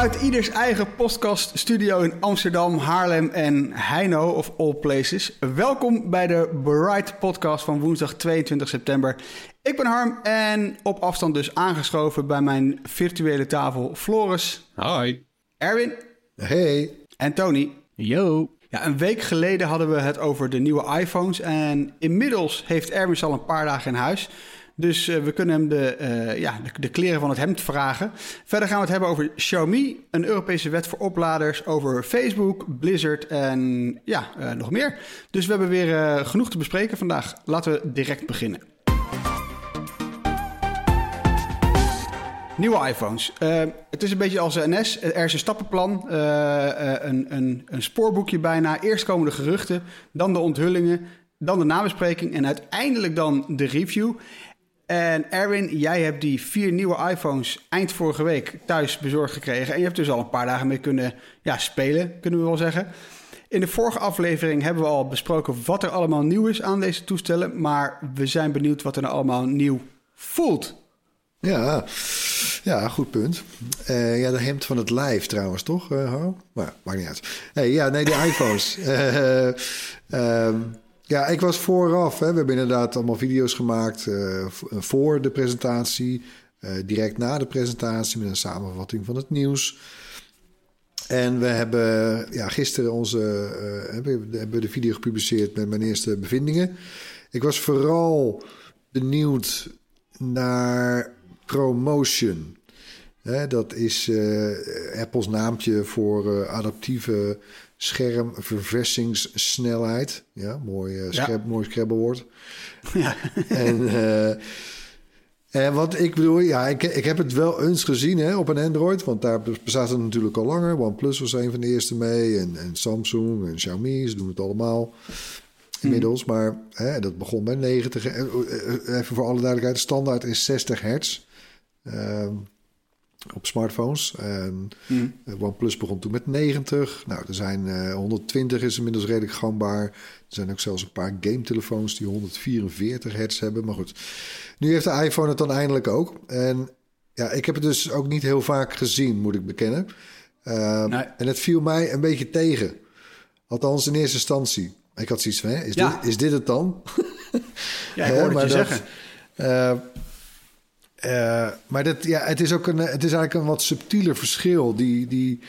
Vanuit ieders eigen podcaststudio in Amsterdam, Haarlem en Heino of all places. Welkom bij de Bright podcast van woensdag 22 september. Ik ben Harm en op afstand dus aangeschoven bij mijn virtuele tafel Floris, Hi. Erwin Hey. en Tony. Yo. Ja, een week geleden hadden we het over de nieuwe iPhones en inmiddels heeft Erwin al een paar dagen in huis. Dus eh, we kunnen hem de, eh, ja, de, kleren van het hemd vragen. Verder gaan we het hebben over Xiaomi, een Europese wet voor opladers, over Facebook, Blizzard en ja, eh, nog meer. Dus we hebben weer genoeg te bespreken vandaag. Laten we direct beginnen. Nieuwe iPhones. Het is een beetje als NS. Er is een stappenplan, een, een, een spoorboekje bijna. Eerst komen de geruchten, dan de onthullingen, dan de nabespreking en uiteindelijk dan de review. En Erwin, jij hebt die vier nieuwe iPhones eind vorige week thuis bezorgd gekregen. En je hebt dus al een paar dagen mee kunnen ja, spelen, kunnen we wel zeggen. In de vorige aflevering hebben we al besproken wat er allemaal nieuw is aan deze toestellen. Maar we zijn benieuwd wat er nou allemaal nieuw voelt. Ja, ja goed punt. Eh, ja, de hemd van het lijf trouwens, toch, eh Harm? Maar maakt niet uit. Hey, ja, nee, die iPhones. Eh, ehm, ja, ik was vooraf. Hè. We hebben inderdaad allemaal video's gemaakt eh, v- voor de presentatie. eh, direct na de presentatie met een samenvatting van het nieuws. En we hebben ja, gisteren onze, eh, hebben, de video gepubliceerd met mijn eerste bevindingen. Ik was vooral benieuwd naar ProMotion. Dat is eh, Apple's naamje voor eh, adaptieve schermverversingssnelheid. Ja, mooi, eh Ja. scrab, mooi scrabblewoord. Ja. En, en wat ik bedoel, ja, ik, ik heb het wel eens gezien hè, op een Android. Want daar bestaat het natuurlijk al langer. OnePlus was een van de eerste mee. En, en Samsung en Xiaomi, ze doen het allemaal inmiddels. Maar hè, dat begon bij 90. eh, eh, Even voor alle duidelijkheid, de standaard is 60 hertz. Ehm, op smartphones. En Mm. eh, OnePlus begon toen met 90. Nou, er zijn eh, 120 is inmiddels redelijk gangbaar. Er zijn ook zelfs een paar game-telefoons die 144 hertz hebben. Maar goed, nu heeft de iPhone het dan eindelijk ook. En ja, ik heb het dus ook niet heel vaak gezien, moet ik bekennen. Eh, Nee. En het viel mij een beetje tegen. Althans, in eerste instantie. Ik had zoiets van, hè, is, Ja. dit, is dit het dan? Ja, ik Hè, je dat- zeggen. eh, eh, maar dat, ja, het, is ook een, het is eigenlijk een wat subtieler verschil. Die, die,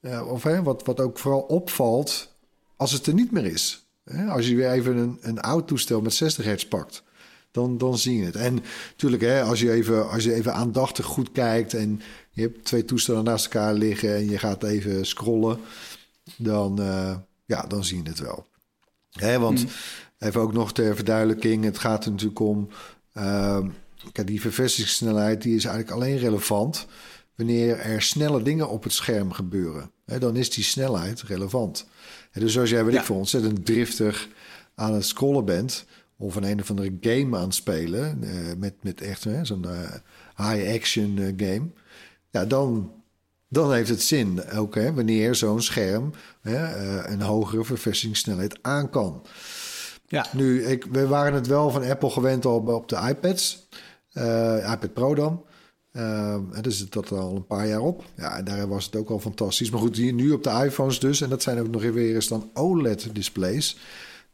eh, of, hè, wat, wat ook vooral opvalt als het er niet meer is. Hè, als je weer even een, een oud toestel met 60 hertz pakt, dan, dan zie je het. En natuurlijk, hè, als, je even, als je even aandachtig goed kijkt en je hebt twee toestellen naast elkaar liggen en je gaat even scrollen, dan, eh, ja, dan zie je het wel. Hè, want even ook nog ter verduidelijking, het gaat er natuurlijk om. ehm, kijk, die verversingssnelheid die is eigenlijk alleen relevant wanneer er snelle dingen op het scherm gebeuren. Hè, dan is die snelheid relevant. Dus als jij, weet Ja. ik veel, ontzettend driftig aan het scrollen bent... of een een of andere game aan het spelen... eh, met, met echt zo'n eh, high-action eh, game... Ja, dan, dan heeft het zin ook hè, wanneer zo'n scherm hè, een hogere verversingssnelheid aan kan. Ja. Nu, ik, we waren het wel van Apple gewend al op de iPads. Eh, iPad Pro dan. En dus dat al een paar jaar op. Ja, en daar was het ook al fantastisch. Maar goed, hier nu op de iPhones dus. En dat zijn ook nog weer eens dan OLED-displays.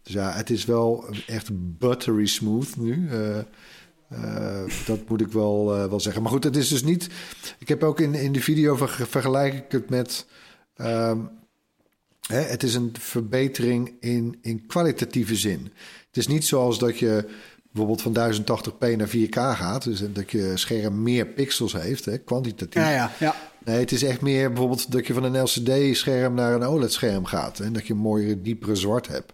Dus ja, het is wel echt buttery smooth nu. Eh, Uh, dat moet ik wel, uh, wel zeggen. Maar goed, het is dus niet. Ik heb ook in, in de video ver, vergelijk ik het met. Um, hè, het is een verbetering in, in kwalitatieve zin. Het is niet zoals dat je bijvoorbeeld van 1080p naar 4K gaat. Dus dat je scherm meer pixels heeft, hè, kwantitatief. Ja, ja, ja. Nee, het is echt meer bijvoorbeeld dat je van een LCD-scherm naar een OLED-scherm gaat. En dat je een mooiere, diepere zwart hebt.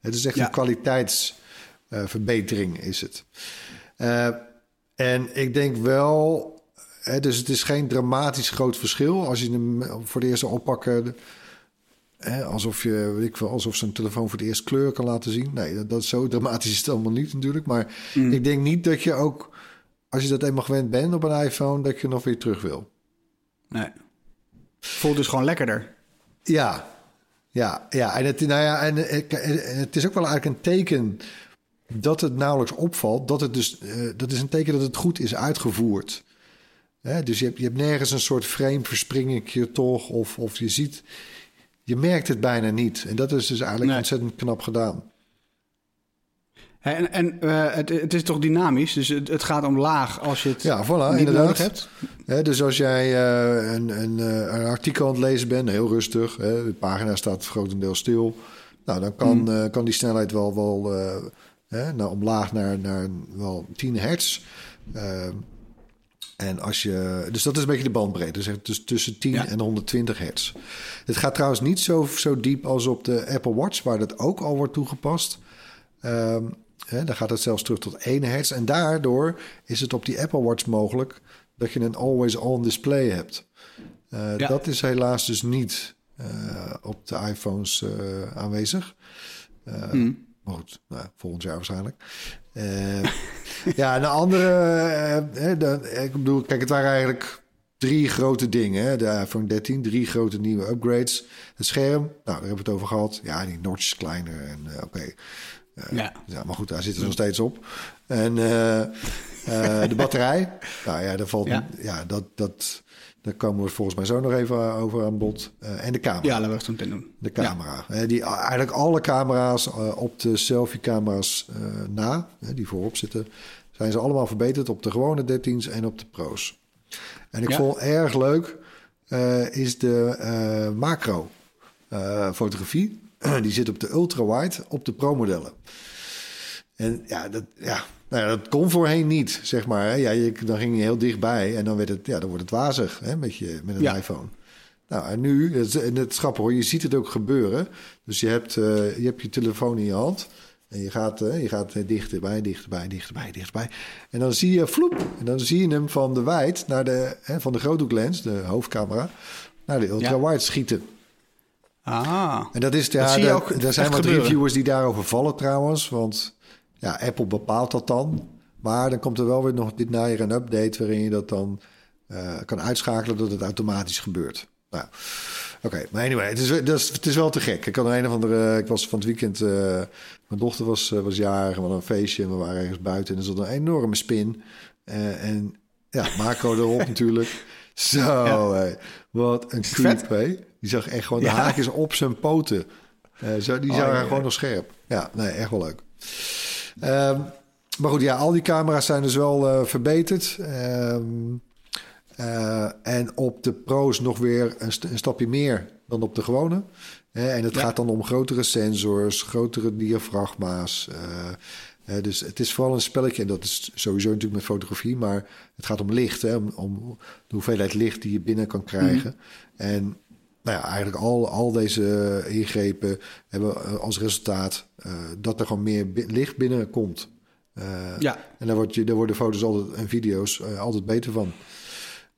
Het is echt een kwaliteitsverbetering, uh, is het. Uh, en ik denk wel, hè, dus het is geen dramatisch groot verschil als je hem voor de eerste oppakken. Hè, alsof je, weet ik wel, alsof zijn telefoon voor de eerste kleur kan laten zien. Nee, dat, dat is zo dramatisch is het allemaal niet natuurlijk. Maar mm. ik denk niet dat je ook, als je dat eenmaal gewend bent op een iPhone, dat je nog weer terug wil. Nee. Voelt dus gewoon lekkerder. Ja, ja, ja. En het, nou ja, en het is ook wel eigenlijk een teken dat het nauwelijks opvalt. Dat, het dus, uh, dat is een teken dat het goed is uitgevoerd. Hè? Dus je hebt, je hebt nergens een soort frame verspringing toch. Of, of je ziet, je merkt het bijna niet. En dat is dus eigenlijk nee. ontzettend knap gedaan. En, en uh, het, het, is toch dynamisch, dus het, het, gaat omlaag als je het ja, voilà, niet inderdaad. nodig hebt. He, dus als jij uh, een, een, een, artikel aan het lezen bent, heel rustig, hè, de pagina staat grotendeels stil, nou, dan kan, mm. uh, kan die snelheid wel, wel hè, nou, omlaag naar, naar wel 10 hertz. En als je, dus dat is een beetje de bandbreedte, dus, dus tussen 10 ja. en 120 hertz. Het gaat trouwens niet zo, zo diep als op de Apple Watch, waar dat ook al wordt toegepast. Um, He, dan gaat het zelfs terug tot 1 hertz. En daardoor is het op die Apple Watch mogelijk dat je een always-on display hebt. Uh, ja. Dat is helaas dus niet uh, op de iPhones uh, aanwezig. Mm. Maar goed, nou, volgend jaar waarschijnlijk. ja, een andere... Dan, ik bedoel, kijk, het waren eigenlijk drie grote dingen. Hè? De iPhone 13, drie grote nieuwe upgrades. Het scherm, nou, daar hebben we het over gehad. Ja, die notch is kleiner en oké. Okay. Uh, ja. ja. Maar goed, daar zit er nog steeds op. En uh, uh, de batterij. nou ja, daar valt. Ja, ja dat, dat, daar komen we volgens mij zo nog even over aan bod. en de camera. Ja, laten we het zo meteen doen. De camera. Ja. die, eigenlijk alle camera's op de selfie-camera's na, die voorop zitten, zijn ze allemaal verbeterd op de gewone 13's en op de pro's. En ik ja. vond erg leuk is de macro fotografie. die zit op de ultra-wide op de pro-modellen. En ja, dat, ja, nou ja, dat kon voorheen niet, zeg maar. Ja, je, dan ging je heel dichtbij en dan, werd het, ja, dan wordt het wazig hè, met, je, met een ja. iPhone. Nou, en nu, en het is grappig hoor, je ziet het ook gebeuren. Dus je hebt, uh, je, hebt je telefoon in je hand en je gaat, uh, je gaat dichterbij, dichterbij, dichterbij, dichterbij. En dan zie je vloep, en dan zie je hem van de wijd naar de, hè, van de groothoeklens, de hoofdcamera, naar de ultra-wide ja. schieten. Ah, en dat is ja, dat zijn wat gebeuren. reviewers die daarover vallen trouwens. Want ja, Apple bepaalt dat dan. Maar dan komt er wel weer nog dit najaar een update waarin je dat dan uh, kan uitschakelen dat het automatisch gebeurt. Nou, oké. Okay. Maar anyway, het is, het, is, het is wel te gek. Ik had een of andere. Ik was van het weekend. Uh, mijn dochter was, uh, was jarig. We hadden een feestje. En we waren ergens buiten. En er zat een enorme spin. en ja, Marco erop natuurlijk. Zo, ja. hey, wat een creep? Die zag echt gewoon de ja. haakjes op zijn poten. Zo, die oh, zagen ja, gewoon nog scherp. Ja, nee, echt wel leuk. Um, maar goed, ja, al die camera's zijn dus wel uh, verbeterd. Um, uh, en op de pro's nog weer een, st een stapje meer dan op de gewone. en het gaat dan om grotere sensors, grotere diafragma's. Uh, dus het is vooral een spelletje, en dat is sowieso natuurlijk met fotografie, maar het gaat om licht, hè, om, om de hoeveelheid licht die je binnen kan krijgen. Mm -hmm. En nou ja, eigenlijk al, al deze ingrepen hebben als resultaat uh, dat er gewoon meer licht binnenkomt. Uh, ja. En daar, wordt je, daar worden foto's altijd, en video's uh, altijd beter van.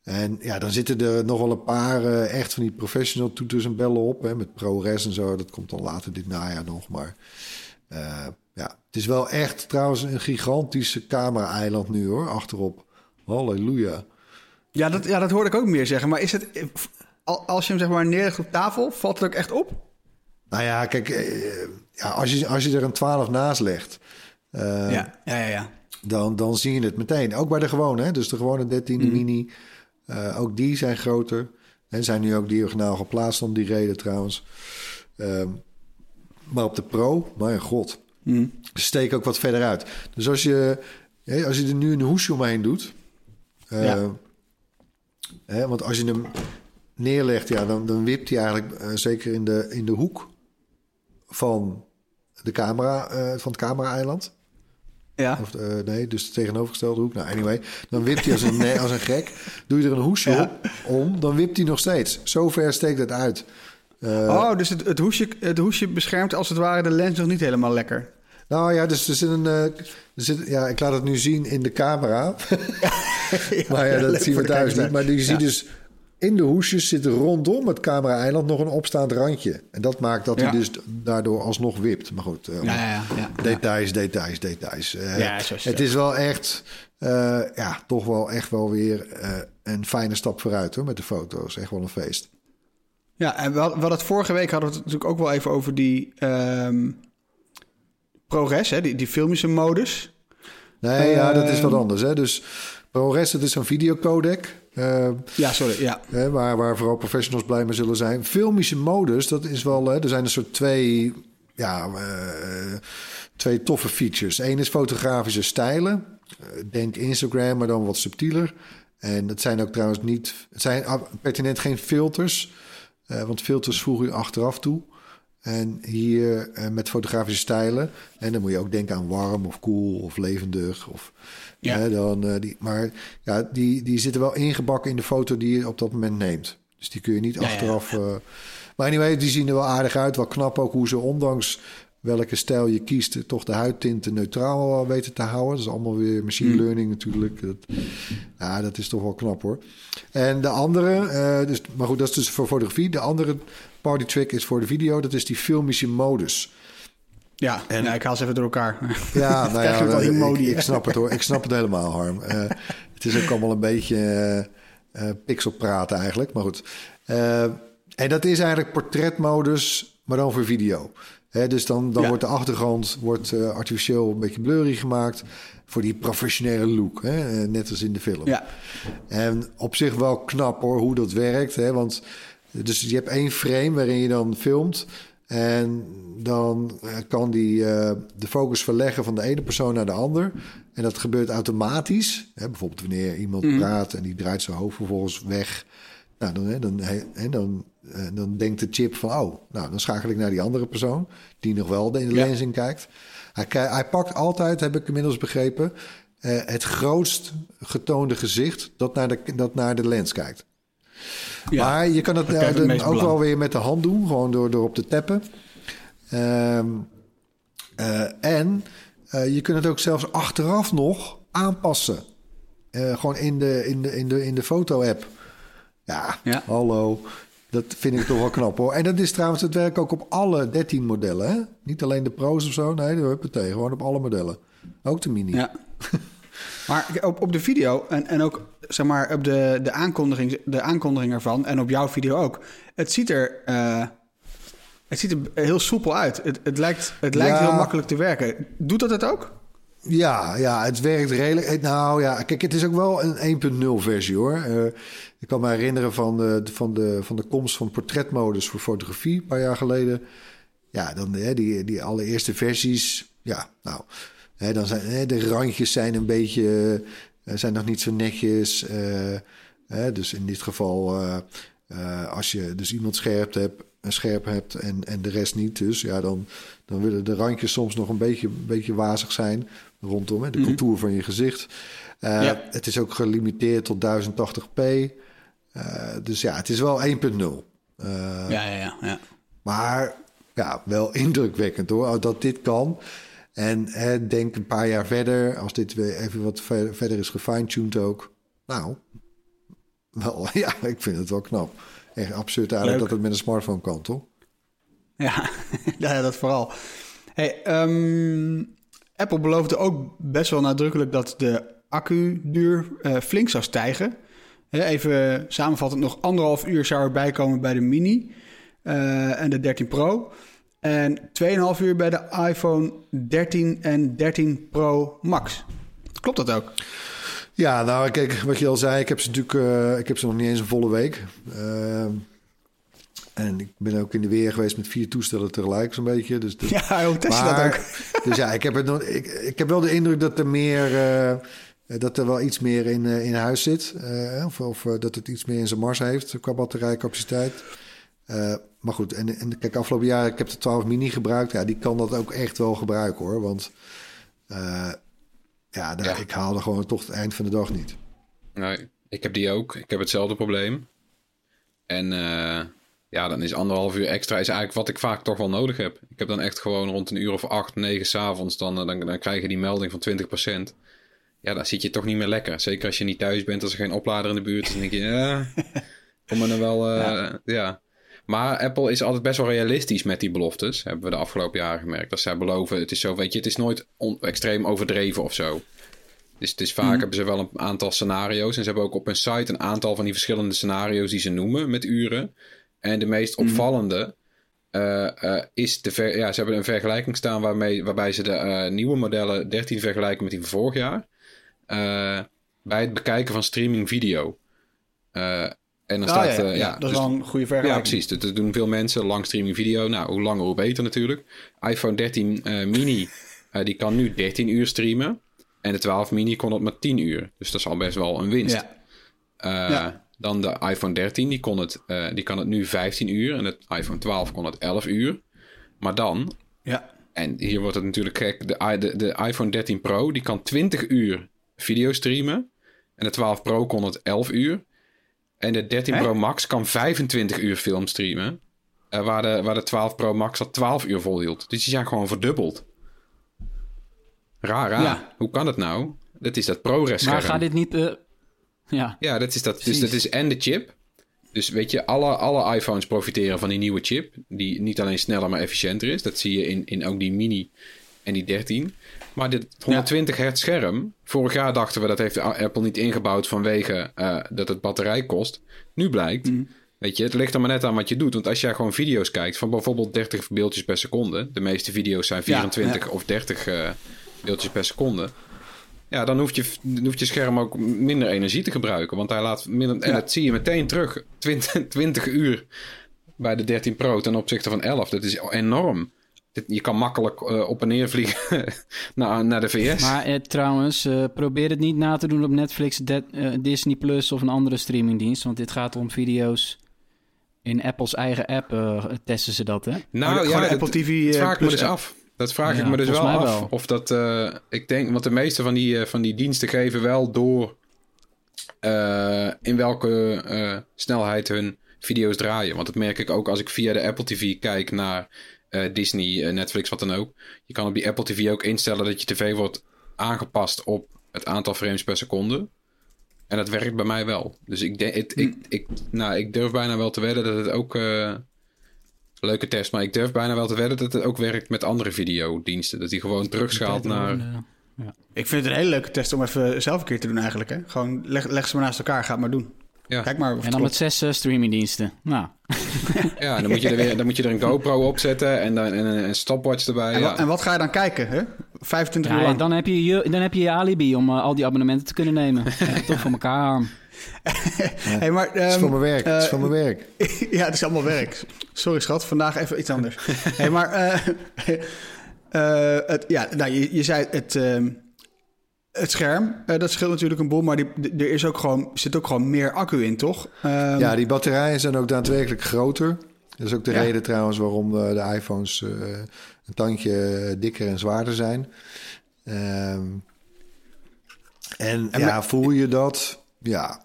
En ja, dan zitten er nog wel een paar echt van die professional toeters en bellen op. Hè, met ProRes en zo. Dat komt dan later dit najaar nog. Maar ja, het is wel echt trouwens een gigantische camera-eiland nu hoor, achterop. Halleluja. Ja dat, ja, dat hoorde ik ook meer zeggen. Maar is het als je hem zeg maar neerlegt op tafel, valt het ook echt op? Nou ja, kijk, eh, ja, als, je, als je er een 12 naast legt, uh, ja, ja, ja, ja. Dan, dan zie je het meteen. Ook bij de gewone, hè? dus de gewone 13 mm. mini, uh, ook die zijn groter. En zijn nu ook diagonaal geplaatst om die reden trouwens. Um, maar op de Pro, mijn god, mm. steek ook wat verder uit. Dus als je als je er nu een hoesje omheen doet... eh, Ja. hè, want als je hem neerlegt, ja, dan, dan wipt hij eigenlijk eh, zeker in de, in de hoek van, de camera, eh, van het camera-eiland. Ja. Of, eh, nee, dus de tegenovergestelde hoek. Nou, anyway. Dan wipt hij als een, nee, als een gek. Doe je er een hoesje Ja. op, om, dan wipt hij nog steeds. Zo ver steekt het uit. Oh, dus het, het, hoesje, het hoesje beschermt als het ware de lens nog niet helemaal lekker. Nou ja, dus er zit een. er zit, ja, ik laat het nu zien in de camera. maar ja, dat zien we thuis niet. Maar je ziet dus in de hoesjes zit rondom het camera-eiland nog een opstaand randje. En dat maakt dat Ja. hij dus daardoor alsnog wipt. Maar goed, eh, Ja, ja, ja. details, details, details. Is het is wel echt, eh, ja, toch wel echt wel weer een fijne stap vooruit hoor, met de foto's. Echt wel een feest. Ja, en we hadden het vorige week hadden we het natuurlijk ook wel even over die ProRes, hè, die, die filmische modus. Nee, ja, dat is wat Ehm. anders. Hè. Dus ProRes, het is een videocodec. eh, Ja, sorry, ja. Hè, waar, waar vooral professionals blij mee zullen zijn. Filmische modus, dat is wel... Hè, er zijn een soort twee, ja, eh, twee toffe features. Eén is fotografische stijlen. Eh, Denk Instagram, maar dan wat subtieler. En het zijn ook trouwens niet... Het zijn ah, pertinent geen filters. want filters voeg je achteraf toe. En hier eh, met fotografische stijlen. En dan moet je ook denken aan warm of cool of levendig. Of, Ja. hè, dan, eh, die, maar ja, die, die zitten wel ingebakken in de foto die je op dat moment neemt. Dus die kun je niet Ja, ja, achteraf... eh, maar anyway, die zien er wel aardig uit. Wel knap ook hoe ze ondanks welke stijl je kiest... toch de huidtinten neutraal weten te houden. Dat is allemaal weer machine Hmm. learning natuurlijk. Dat, ja, dat is toch wel knap hoor. En de andere, dus, maar goed, dat is dus voor fotografie. De andere party trick is voor de video. Dat is die filmische modus. Ja, en ja, ik haal ze even door elkaar. Ja, nou ja, al die ik, modi, ik snap het hoor. Ik snap het helemaal, Harm. Eh, het is ook allemaal een beetje eh eh, pixelpraten eigenlijk. Maar goed. Eh, en dat is eigenlijk portretmodus, maar dan voor video. Dus dan, dan Ja. wordt de achtergrond wordt, eh, artificieel een beetje blurry gemaakt... voor die professionele look, hè? eh, net als in de film. Ja, En op zich wel knap hoor, hoe dat werkt. Hè? Want dus je hebt één frame waarin je dan filmt. En dan eh, kan die eh, de focus verleggen van de ene persoon naar de ander. En dat gebeurt automatisch. Hè? Bijvoorbeeld wanneer iemand praat en die draait zijn hoofd vervolgens weg. Nou, dan, hè, dan, hè, dan, eh, dan denkt de chip van... oh, nou, dan schakel ik naar die andere persoon... die nog wel in de Ja. lens in kijkt. Hij, hij pakt altijd, heb ik inmiddels begrepen... het grootst getoonde gezicht dat naar de, dat naar de lens kijkt. Ja. Maar je kan het, eh, het ook belang. wel weer met de hand doen, gewoon door, door op te tappen. Ehm, eh, en eh, je kunt het ook zelfs achteraf nog aanpassen. Gewoon in de, in de, in de, in de foto-app. Ja, Ja. hallo. Dat vind ik toch wel knap hoor. En dat is trouwens, het werkt ook op alle 13 modellen. Hè? Niet alleen de Pro's of zo. Nee, tegen. Gewoon op alle modellen. Ook de Mini. Ja. Maar op, op de video en, en ook zeg maar op de, de, aankondiging, de aankondiging ervan en op jouw video ook. Het ziet er, eh, het ziet er heel soepel uit. Het, het lijkt, het lijkt Ja. heel makkelijk te werken. Doet dat het ook? Ja, ja, het werkt redelijk. Nou ja, kijk, het is ook wel een 1.0 versie hoor. Eh, ik kan me herinneren van de, van, de, van de komst van portretmodus voor fotografie een paar jaar geleden. Ja, dan hè, die, die allereerste versies. Ja, nou, hè, dan zijn hè, de randjes zijn een beetje, zijn nog niet zo netjes. eh, hè, dus in dit geval, eh, eh, als je dus iemand scherp hebt, scherp hebt en, en de rest niet, dus ja, dan, dan willen de randjes soms nog een beetje, een beetje wazig zijn rondom hè, de contour van je gezicht. Eh, Ja. Het is ook gelimiteerd tot 1080p. Eh, dus ja, het is wel 1.0. Eh, Ja, ja, ja. ja. maar ja, wel indrukwekkend hoor, dat dit kan. En hè, denk een paar jaar verder, als dit weer even wat ver- verder is gefine-tuned ook. Nou, wel, ja, ik vind het wel knap. Echt absurd eigenlijk Leuk. dat het met een smartphone kan, toch? Ja, ja dat vooral. Hey, ehm, Apple beloofde ook best wel nadrukkelijk dat de accuduur eh flink zou stijgen. Even samenvattend, nog anderhalf uur zou erbij komen bij de Mini eh, en de 13 Pro. En 2,5 uur bij de iPhone 13 en 13 Pro Max. Klopt dat ook? Ja, nou kijk, wat je al zei, ik heb ze natuurlijk, eh, ik heb ze nog niet eens een volle week. Ehm, En ik ben ook in de weer geweest met vier toestellen tegelijk, zo'n beetje. Dus de- Ja, hoe test je dat ook? Dus ja, ik heb, het nog, ik, ik heb wel de indruk dat er meer... eh, dat er wel iets meer in, eh, in huis zit. eh, of of eh, dat het iets meer in zijn mars heeft qua batterijcapaciteit. Maar goed, en, en kijk, afgelopen jaar... Ik heb de 12 mini gebruikt. Ja, die kan dat ook echt wel gebruiken, hoor. Want eh, ja, daar- Ja. ik haalde gewoon toch het eind van de dag niet. Nee, ik heb die ook. Ik heb hetzelfde probleem. En eh, ja, dan is anderhalf uur extra is eigenlijk wat ik vaak toch wel nodig heb. Ik heb dan echt gewoon rond een uur of acht, negen s'avonds, dan, eh, dan, dan krijg je die melding van 20%. Ja, dan zit je toch niet meer lekker. Zeker als je niet thuis bent, als er geen oplader in de buurt is. Dan denk je, ja, kom maar dan wel, eh, ja. Maar Apple is altijd best wel realistisch met die beloftes. Hebben we de afgelopen jaren gemerkt. Dat zij beloven, het is zo, weet je, het is nooit extreem overdreven of zo. Dus het is vaak hebben ze wel een aantal scenario's. En ze hebben ook op hun site een aantal van die verschillende scenario's die ze noemen met uren. En de meest opvallende eh, eh, is de ver- ja, ze hebben een vergelijking staan waarmee, waarbij ze de eh, nieuwe modellen 13 vergelijken met die van vorig jaar. Bij het bekijken van streaming video. En dan Ah, staat, ja, ja, eh, ja, ja, dat is dus- wel een goede ja, vergelijking. precies. Dat, doen veel mensen. Lang streaming video. Nou, hoe langer hoe beter natuurlijk. iPhone 13 eh, mini, eh, die kan nu 13 uur streamen. En de 12 mini kon het maar 10 uur. Dus dat is al best wel een winst. Ja. Ja. Dan de iPhone 13, die, kon het, die kan het nu 15 uur. En het iPhone 12 kon het 11 uur. Maar dan, Ja. en hier wordt het natuurlijk gek, de, de, de iPhone 13 Pro, die kan 20 uur video streamen. En de 12 Pro kon het 11 uur. En de 13 Hè? Pro Max kan 25 uur film streamen. eh, waar, de, waar de 12 Pro Max dat 12 uur volhield. Dus die zijn gewoon verdubbeld. Raar, raar. Ja. Hoe kan het nou? Dat is dat ProRes Maar scherm. gaat dit niet... eh, ja, Ja, dat is dat. Dus dat is en de chip. Dus weet je, alle, alle iPhones profiteren van die nieuwe chip. Die niet alleen sneller, maar efficiënter is. Dat zie je in, in ook die mini en die 13. Maar dit 120 hertz scherm. Vorig jaar dachten we dat heeft Apple niet ingebouwd vanwege eh, dat het batterij kost. Nu blijkt, weet je, het ligt er maar net aan wat je doet. Want als jij gewoon video's kijkt van bijvoorbeeld 30 beeldjes per seconde. De meeste video's zijn 24 ja. of 30 eh, beeldjes per seconde. Ja, dan hoeft je, dan hoeft je scherm ook minder energie te gebruiken. Want hij laat minder. En Ja. dat zie je meteen terug. 20, 20 uur bij de 13 Pro ten opzichte van 11. Dat is enorm. Je kan makkelijk eh, op en neer vliegen naar, naar de VS. maar eh, trouwens, eh, probeer het niet na te doen op Netflix, De- Disney Plus of een andere streamingdienst. Want dit gaat om video's in Apples eigen app. testen ze dat, hè? nou dat- Apple TV, Dat eh, vraag ik me Plus dus app. af. Dat vraag Ja, ik me dus wel af. wel. Of dat. eh, ik denk, want de meeste van die, van die diensten geven wel door. eh, in welke eh, snelheid hun video's draaien. Want dat merk ik ook als ik via de Apple TV kijk naar eh, Disney, eh, Netflix, wat dan ook. Je kan op die Apple TV ook instellen dat je tv wordt aangepast op het aantal frames per seconde. En dat werkt bij mij wel. Dus ik, denk, het, ik, ik, nou, ik durf bijna wel te wedden dat het ook. eh, leuke test, maar ik durf bijna wel te wedden dat het ook werkt met andere videodiensten. Dat die gewoon terugschaalt naar. Eh, Ik vind het een hele leuke test om even zelf een keer te doen eigenlijk. Hè? Gewoon leg, leg ze maar naast elkaar, ga het maar doen. Ja. Kijk maar of En dan met zes eh, streamingdiensten. Nou, Ja, dan moet je er weer dan moet je er een GoPro op zetten en dan en een, stopwatch erbij. En, ja. wat, en wat ga je dan kijken? Hè? 25 uur ja, lang. dan, heb je je, dan heb je je alibi om eh, al die abonnementen te kunnen nemen. Ja, toch voor elkaar. Hey, maar, Het is ehm, voor mijn werk. het is eh, voor mijn werk. ja, het is allemaal werk. Sorry schat, vandaag even iets anders. hey, maar eh, eh, het, ja, nou, je, je zei het, ehm, het scherm, eh, dat scheelt natuurlijk een boel, maar die, er is ook gewoon, zit ook gewoon meer accu in, toch? Ehm, Ja, die batterijen zijn ook daadwerkelijk groter. Dat is ook de Ja. reden trouwens waarom eh, de iPhones eh, een tandje dikker en zwaarder zijn. Ehm, en, En ja, voel je dat? Ja.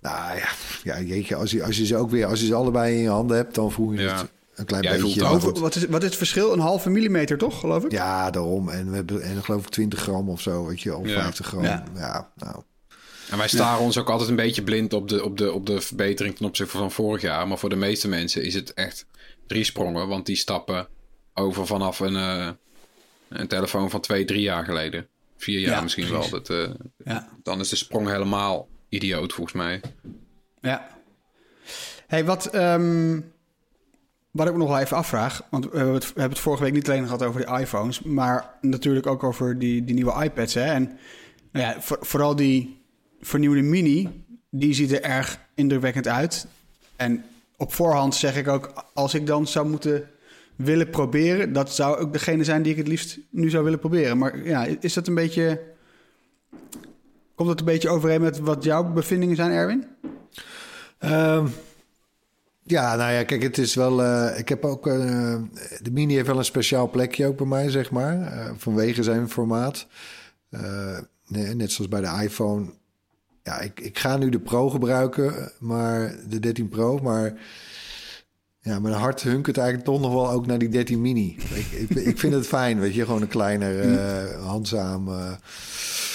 Nou ja, ja jeetje, als je, als je ze ook weer, als je ze allebei in je handen hebt, dan voel je Ja. het een klein Jij beetje. Over- wat, is, wat is het verschil? Een halve millimeter, toch, geloof ik? Ja, daarom. En we hebben en geloof ik 20 gram of zo, weet je, of Ja. 50 gram. Ja. Ja, nou. En wij staren ons ook altijd een beetje blind op de, op, de, op de verbetering ten opzichte van vorig jaar. Maar voor de meeste mensen is het echt drie sprongen. Want die stappen over vanaf een, eh, een telefoon van twee, drie jaar geleden. Vier jaar Ja, misschien precies. wel. Dat, eh, Ja. dan is de sprong helemaal idioot volgens mij. Ja. Hey, wat, ehm, wat ik me nog wel even afvraag, want we hebben, het, vorige week niet alleen gehad over die iPhones, maar natuurlijk ook over die, die nieuwe iPads. Hè? En nou ja, voor- vooral die vernieuwde Mini, die ziet er erg indrukwekkend uit. En op voorhand zeg ik ook, als ik dan zou moeten willen proberen, dat zou ook degene zijn die ik het liefst nu zou willen proberen. Maar ja, is dat een beetje. Komt dat een beetje overeen met wat jouw bevindingen zijn, Erwin? Ehm, ja, nou ja, kijk, het is wel. eh, ik heb ook. eh, de Mini heeft wel een speciaal plekje ook bij mij, zeg maar. eh, vanwege zijn formaat. Net zoals bij de iPhone. Ja, ik, ik ga nu de Pro gebruiken, maar de 13 Pro. Maar ja, mijn hart hunkert eigenlijk toch nog wel ook naar die 13 Mini. ik, ik, vind het fijn, weet je. Gewoon een kleiner, eh, handzaam.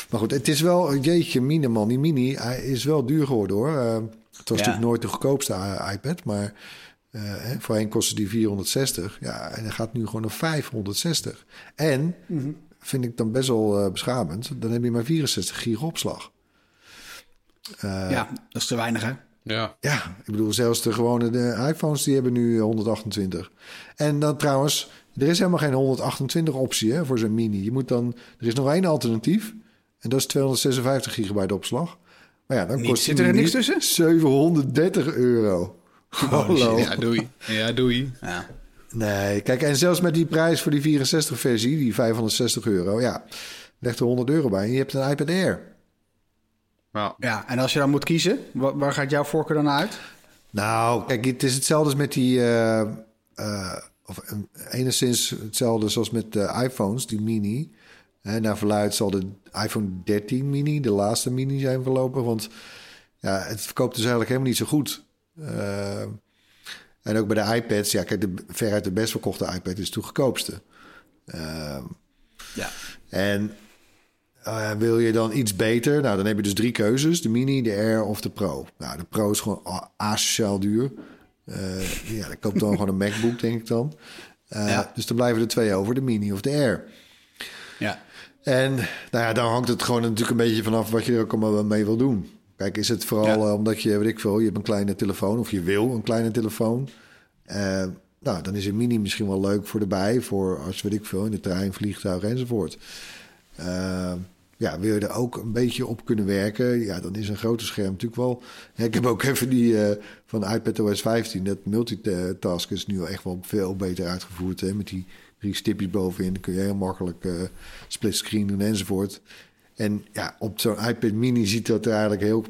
Maar goed, het is wel. Jeetje, mine man. Die Mini hij is wel duur geworden hoor. Eh, het was Ja. natuurlijk nooit de goedkoopste iPad, maar eh, hè, voorheen kostte die 460. Ja, en hij gaat nu gewoon naar 560. En vind ik dan best wel eh, beschamend. Dan heb je maar 64 gig opslag. Eh, ja, dat is te weinig, hè? Ja. ja, ik bedoel, zelfs de gewone de iPhones die hebben nu 128. En dan trouwens, er is helemaal geen 128 optie hè, voor zo'n mini. Je moet dan, er is nog één alternatief. En dat is 256 gigabyte opslag. Maar ja, dan Niet. kost Zit er niks tussen? 730 euro. Hallo. Ja, doei. Ja, doei. Ja. Nee, kijk, en zelfs met die prijs voor die 64 versie, die 560 euro, ja, leg er 100 euro bij en je hebt een iPad Air. Ja. ja, en als je dan moet kiezen, wa- waar gaat jouw voorkeur dan uit? Nou, kijk, het is hetzelfde als met die. eh, eh, of enigszins hetzelfde zoals met de iPhones, die mini. Hè, naar verluid zal de iPhone 13 mini de laatste mini zijn voorlopig. Want ja, het verkoopt dus eigenlijk helemaal niet zo goed. Eh, en ook bij de iPads, ja, kijk, de, veruit de best verkochte iPad is de goedkoopste. Eh, Ja. en eh, wil je dan iets beter? Nou, dan heb je dus drie keuzes: de Mini, de Air of de Pro. Nou, de Pro is gewoon asociaal duur. Ja, dan koop dan gewoon een MacBook, denk ik dan. Ja. Dus dan blijven er twee over: de Mini of de Air. Ja. En nou ja, dan hangt het gewoon natuurlijk een beetje vanaf wat je er ook allemaal mee wil doen. Kijk, is het vooral Ja. eh, omdat je, weet ik veel, je hebt een kleine telefoon of je wil een kleine telefoon. Eh, nou, dan is een mini misschien wel leuk voor erbij, voor als weet ik veel, in de trein, vliegtuig enzovoort. Eh, ja, wil je er ook een beetje op kunnen werken, ja, dan is een grote scherm natuurlijk wel. Ja, ik heb ook even die eh, van iPadOS 15, dat multitask is nu echt wel veel beter uitgevoerd. Hè, met die drie stipjes bovenin, dan kun je heel makkelijk eh split screen doen enzovoort. En ja, op zo'n iPad mini ziet dat er eigenlijk heel,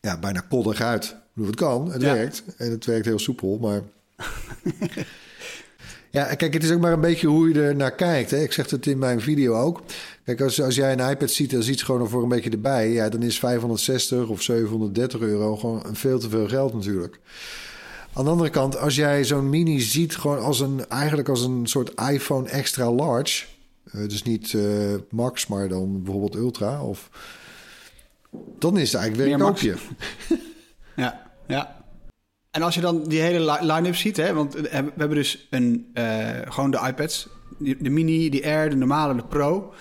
ja, bijna koddig uit. Ik bedoel, het kan, het Ja. werkt. En het werkt heel soepel, maar... ja, kijk, het is ook maar een beetje hoe je er naar kijkt. Hè. Ik zeg het in mijn video ook. Kijk, als, als jij een iPad ziet, dan ziet het gewoon voor een beetje erbij. Ja, dan is 560 of 730 euro gewoon veel te veel geld natuurlijk. Aan de andere kant, als jij zo'n mini ziet, gewoon als een, eigenlijk als een soort iPhone extra large. eh, dus niet eh, max, maar dan bijvoorbeeld ultra. Of, dan is het eigenlijk weer een koopje. Ja, ja. En als je dan die hele li- line-up ziet, hè, want eh, we hebben dus een, gewoon de iPads, de mini, de Air, de normale, de Pro.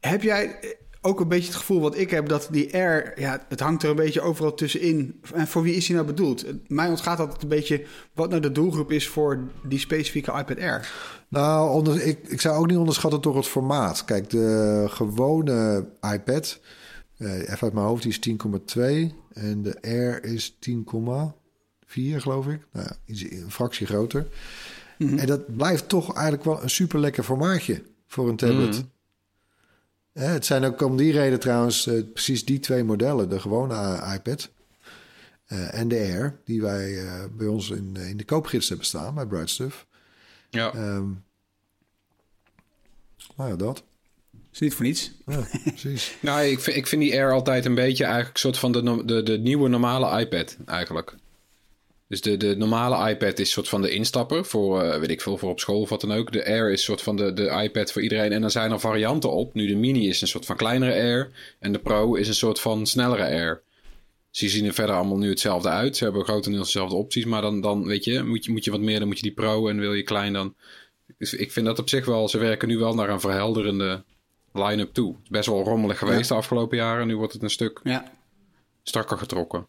Heb jij ook een beetje het gevoel wat ik heb dat die Air, ja, het hangt er een beetje overal tussenin. En voor wie is die nou bedoeld? Mij ontgaat altijd een beetje wat nou de doelgroep is voor die specifieke iPad Air. Nou, onder, ik, ik zou ook niet onderschatten door het formaat. Kijk, de gewone iPad, eh, even uit mijn hoofd, die is 10,2. En de Air is 10,4, geloof ik. Nou, ja, iets- een fractie groter. En dat blijft toch eigenlijk wel een super lekker formaatje voor een tablet. Mhm. Eh, het zijn ook om die reden trouwens eh, precies die twee modellen. De gewone iPad eh, en de Air, die wij eh, bij ons in, in de koopgids hebben staan, bij Bright Stuff. Ja. Ehm nou ja, dat. Is niet voor niets. Ja, precies. Nou, ik vind, ik vind die Air altijd een beetje eigenlijk een soort van de, de, de nieuwe normale iPad eigenlijk. Dus de, de normale iPad is soort van de instapper voor, eh, weet ik veel, voor op school of wat dan ook. De Air is soort van de, de iPad voor iedereen. En dan zijn er varianten op. Nu de Mini is een soort van kleinere Air. En de Pro is een soort van snellere Air. Ze zien er verder allemaal nu hetzelfde uit. Ze hebben grotendeels dezelfde opties. Maar dan, dan weet je, moet je, moet je wat meer, dan moet je die Pro. En wil je klein dan... Dus ik vind dat op zich wel... Ze werken nu wel naar een verhelderende line-up toe. Het is best wel rommelig geweest de afgelopen jaren. Nu wordt het een stuk Ja. strakker getrokken.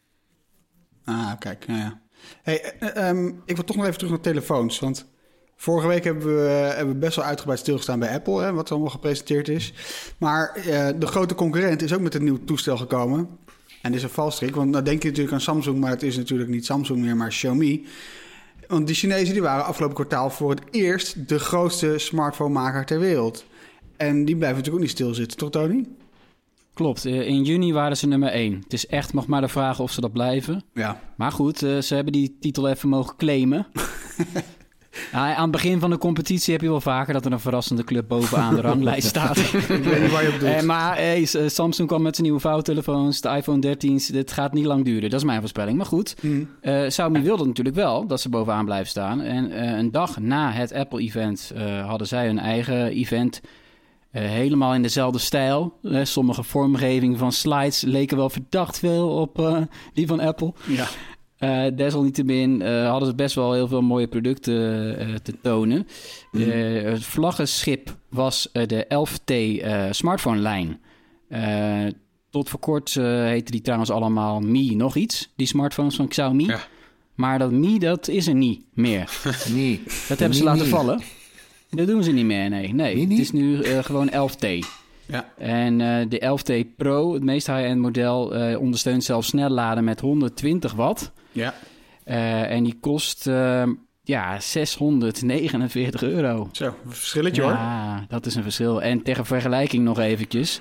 Ah, kijk. Ja, ja. Hey, eh, ehm, ik wil toch nog even terug naar telefoons. Want vorige week hebben we, hebben we best wel uitgebreid stilgestaan bij Apple, hè, wat allemaal gepresenteerd is. Maar eh, de grote concurrent is ook met een nieuw toestel gekomen. En dit is een valstrik, want dan denk je natuurlijk aan Samsung, maar het is natuurlijk niet Samsung meer, maar Xiaomi. Want die Chinezen die waren afgelopen kwartaal voor het eerst de grootste smartphone-maker ter wereld. En die blijven natuurlijk ook niet stilzitten, toch Tony? Klopt, eh, in juni waren ze nummer 1. Het is echt nog maar de vraag of ze dat blijven. Ja. Maar goed, eh, ze hebben die titel even mogen claimen. Ja, aan het begin van de competitie heb je wel vaker dat er een verrassende club bovenaan de ranglijst staat. Ik weet niet waar je op doet. Eh, maar hey, S- eh, Samsung kwam met zijn nieuwe vouwtelefoons, de iPhone 13's. Dit gaat niet lang duren, dat is mijn voorspelling. Maar goed, eh Xiaomi wilde natuurlijk wel dat ze bovenaan blijven staan. En eh, een dag na het Apple-event eh, hadden zij hun eigen event. Eh, helemaal in dezelfde stijl. Sommige vormgeving van slides leken wel verdacht veel op eh, die van Apple. Ja. Eh, desalniettemin hadden ze best wel heel veel mooie producten te tonen. Eh, het vlaggenschip was de 11T eh, smartphone-lijn. Tot voor kort heette die trouwens allemaal Mi nog iets, die smartphones van Xiaomi. Ja. Maar dat Mi, dat is er niet meer. Nee. Dat hebben ze laten vallen. Dat doen ze niet meer, nee. Nee, het is nu eh, gewoon 11T. Ja. En eh, de 11T Pro, het meest high-end model, eh, ondersteunt zelfs snel laden met 120 watt. Ja. En die kost eh, ja, 649 euro. Zo, een verschilletje hoor. Ja, dat is een verschil. En tegen vergelijking nog eventjes.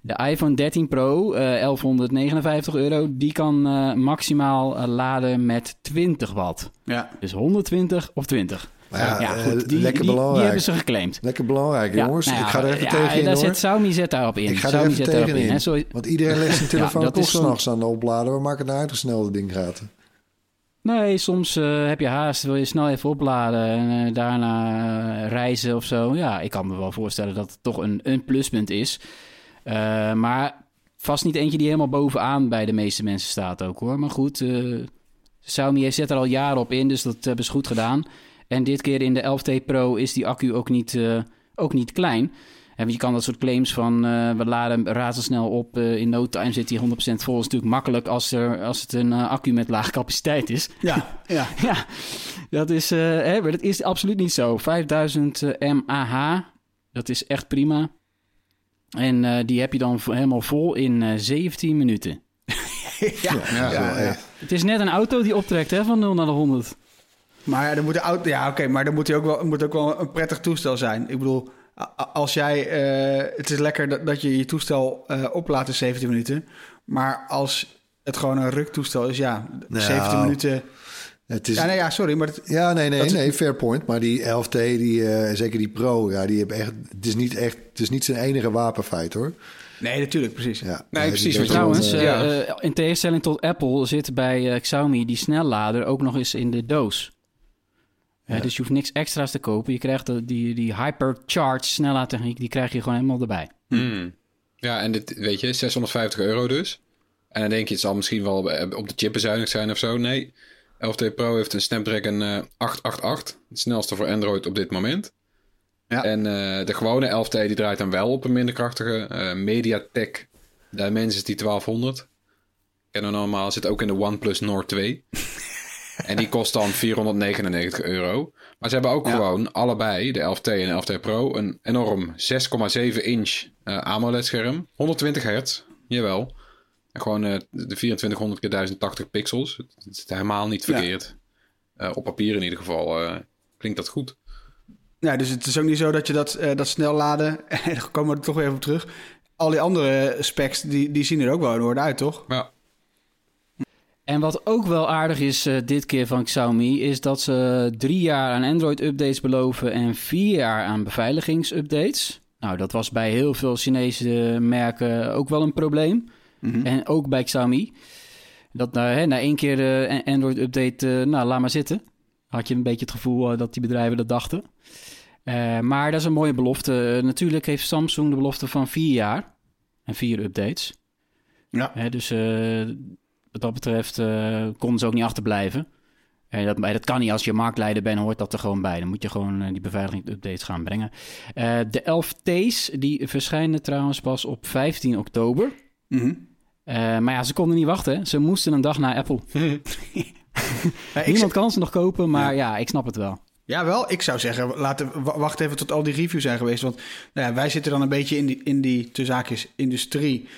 De iPhone 13 Pro, eh 1159 euro, die kan maximaal laden met 20 watt. Ja. Dus 120 of 20. Ja, ja, eh, goed, die, lekker die, die belangrijk. hebben ze geclaimd. Lekker belangrijk, jongens. nou ik ga er even tegen in, daar hoor. zet Xiaomi zet daarop in. Ik ga er even zet daarop tegen in. in. hè. Zo- Want iedereen legt zijn telefoon zo'n- s'nachts aan de oplader. We maken het een uitgesnelde ding. Nee, soms eh, heb je haast, wil je snel even opladen en eh, daarna reizen of zo. Ja, ik kan me wel voorstellen dat het toch een, een pluspunt is. Maar vast niet eentje die helemaal bovenaan bij de meeste mensen staat ook hoor. Maar goed, Xiaomi zet er al jaren op in, dus dat hebben ze goed gedaan. En dit keer in de 11T Pro is die accu ook niet, eh, ook niet klein. En je kan dat soort claims van eh, we laden razendsnel op, eh, in no time zit die 100% vol. is natuurlijk makkelijk als, er, als het een accu met lage capaciteit is. Ja, ja. Ja, dat is, eh, hè, dat is absoluut niet zo. 5000 mAh, dat is echt prima. En eh, die heb je dan helemaal vol in eh, 17 minuten. ja. Ja, Ja, ja. Het is net een auto die optrekt hè, van 0 naar de 100. Maar ja, dan moet de auto, ja, oké, maar dan moet hij ook wel, moet ook wel een prettig toestel zijn. Ik bedoel, als jij, eh, het is lekker dat, dat je je toestel eh oplaadt in 17 minuten, maar als het gewoon een ruktoestel is, ja, Nou, 17 minuten. Het is, Ja, nee, ja, sorry, maar het, Ja, nee, nee, nee, fair point. Maar die 11T, die, eh, zeker die Pro, ja, die hebben echt. Het is niet echt. Het is niet zijn enige wapenfeit hoor. nee, natuurlijk, precies. Ja, Nee, precies, Trouwens, ja. in tegenstelling tot Apple zit bij Xiaomi die snellader ook nog eens in de doos. Eh, Ja. dus je hoeft niks extra's te kopen. Je krijgt de, die, die hypercharge snellaadtechniek, die krijg je gewoon helemaal erbij. Hmm. Ja, en dit, weet je, 650 euro dus. En dan denk je, het zal misschien wel eh, op de chip bezuinigd zijn of zo. Nee, 11T Pro heeft een Snapdragon eh 888. Het snelste voor Android op dit moment. Ja. En eh, de gewone 11T die draait dan wel op een minder krachtige eh, MediaTek Dimensity 1200. Kennen we normaal, zit ook in de OnePlus Nord 2. en die kost dan 499 euro. Maar ze hebben ook Ja. gewoon allebei, de 11T en de 11T Pro, een enorm 6,7 inch eh, AMOLED scherm. 120 hertz, jawel. En gewoon eh, de 2400 keer 1080 pixels. Het is helemaal niet Ja. verkeerd. Eh, op papier in ieder geval klinkt dat goed. Ja, dus het is ook niet zo dat je dat, dat snel laden, en dan komen we er toch weer even op terug. Al die andere specs, die, die zien er ook wel in orde uit, toch? Ja, En wat ook wel aardig is eh, dit keer van Xiaomi, is dat ze drie jaar aan Android-updates beloven en vier jaar aan beveiligingsupdates. Nou, dat was bij heel veel Chinese merken ook wel een probleem. En ook bij Xiaomi. Dat na, hè, na één keer de Android-update, eh, nou, laat maar zitten. Had je een beetje het gevoel eh, dat die bedrijven dat dachten. Eh, maar dat is een mooie belofte. Eh, natuurlijk heeft Samsung de belofte van vier jaar en vier updates. Ja. Hè, dus eh, wat dat betreft eh konden ze ook niet achterblijven. En dat, dat kan niet. Als je marktleider bent, hoort dat er gewoon bij. Dan moet je gewoon eh, die beveiligingsupdates gaan brengen. Eh, de 11T's, die verschijnen trouwens pas op 15 oktober. Mhm. Maar ja, ze konden niet wachten. Ze moesten een dag naar Apple. Niemand kan ze nog kopen, maar ja. ik snap het wel. Ja, wel. Ik zou zeggen, laten, wa- wacht even tot al die reviews zijn geweest. Want nou ja, wij zitten dan een beetje in die, in die te zaakjes, industrie.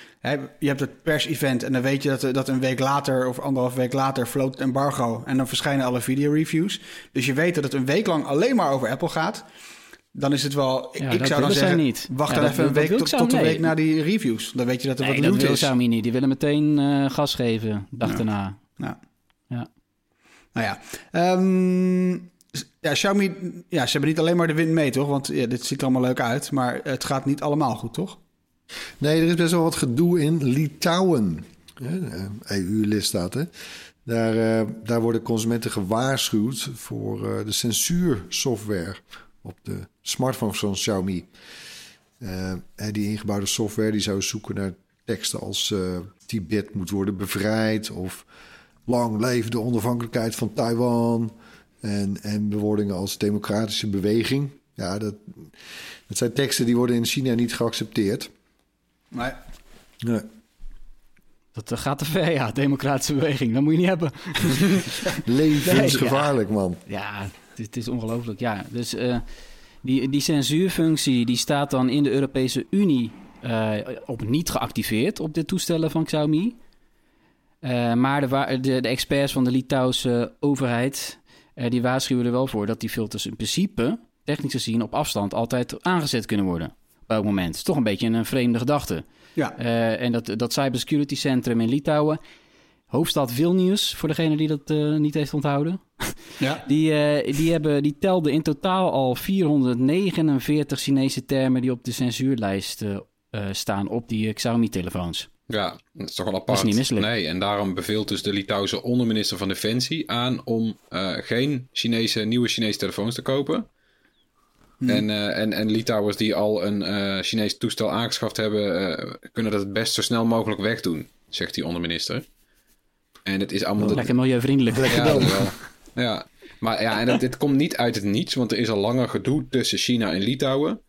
Je hebt het pers-event en dan weet je dat, er- dat een week later of anderhalf week later floot het embargo. En dan verschijnen alle videoreviews. Dus je weet dat het een week lang alleen maar over Apple gaat. Dan is het wel, Ja, ik zou dan zeggen, niet. wacht Ja, dan even wil- een week tot, tot een week na die reviews. Dan weet je dat er Nee, wat dat wil is. Niet. Die willen meteen eh, gas geven, dag daarna. Ja. Ja. Nou ja, Ehm, ja, Xiaomi, ja, ze hebben niet alleen maar de wind mee, toch? Want ja, dit ziet er allemaal leuk uit, maar het gaat niet allemaal goed, toch? Nee, er is best wel wat gedoe in Litouwen. EU-lidstaat, hè? Daar, eh, daar worden consumenten gewaarschuwd voor eh, de censuursoftware op de smartphones van Xiaomi. Eh, hè, die ingebouwde software die zou zoeken naar teksten als eh, Tibet moet worden bevrijd of lang leven de onafhankelijkheid van Taiwan en, en bewoordingen als democratische beweging. Ja, dat, dat zijn teksten die worden in China niet geaccepteerd. Maar Nee. Dat eh, gaat te ver, ja. Democratische beweging, dat moet je niet hebben. Levensgevaarlijk, man. Ja, het, het is ongelooflijk. Ja, dus eh, die, die censuurfunctie die staat dan in de Europese Unie eh, op niet geactiveerd op de toestellen van Xiaomi. Eh, maar de, de, de experts van de Litouwse overheid eh, die waarschuwen er wel voor dat die filters in principe, technisch gezien, op afstand altijd aangezet kunnen worden. Op elk moment. Is toch een beetje een vreemde gedachte. ja, Eh, en dat, dat cybersecurity centrum in Litouwen, hoofdstad Vilnius, voor degene die dat eh, niet heeft onthouden. ja. Die, die, hebben, die telden in totaal al 449 Chinese termen die op de censuurlijst staan op die Xiaomi-telefoons. Ja, dat is toch wel apart. is niet misselijk. Nee, en daarom beveelt dus de Litouwse onderminister van Defensie aan om eh, geen Chinese, nieuwe Chinese telefoons te kopen. En, eh, en, en Litouwers die al een eh Chinees toestel aangeschaft hebben, kunnen dat het best zo snel mogelijk wegdoen, zegt die onderminister. En het is allemaal... Lekker milieuvriendelijk. Ja, dat wel. Ja, maar ja, en dit komt niet uit het niets, want er is al langer gedoe tussen China en Litouwen.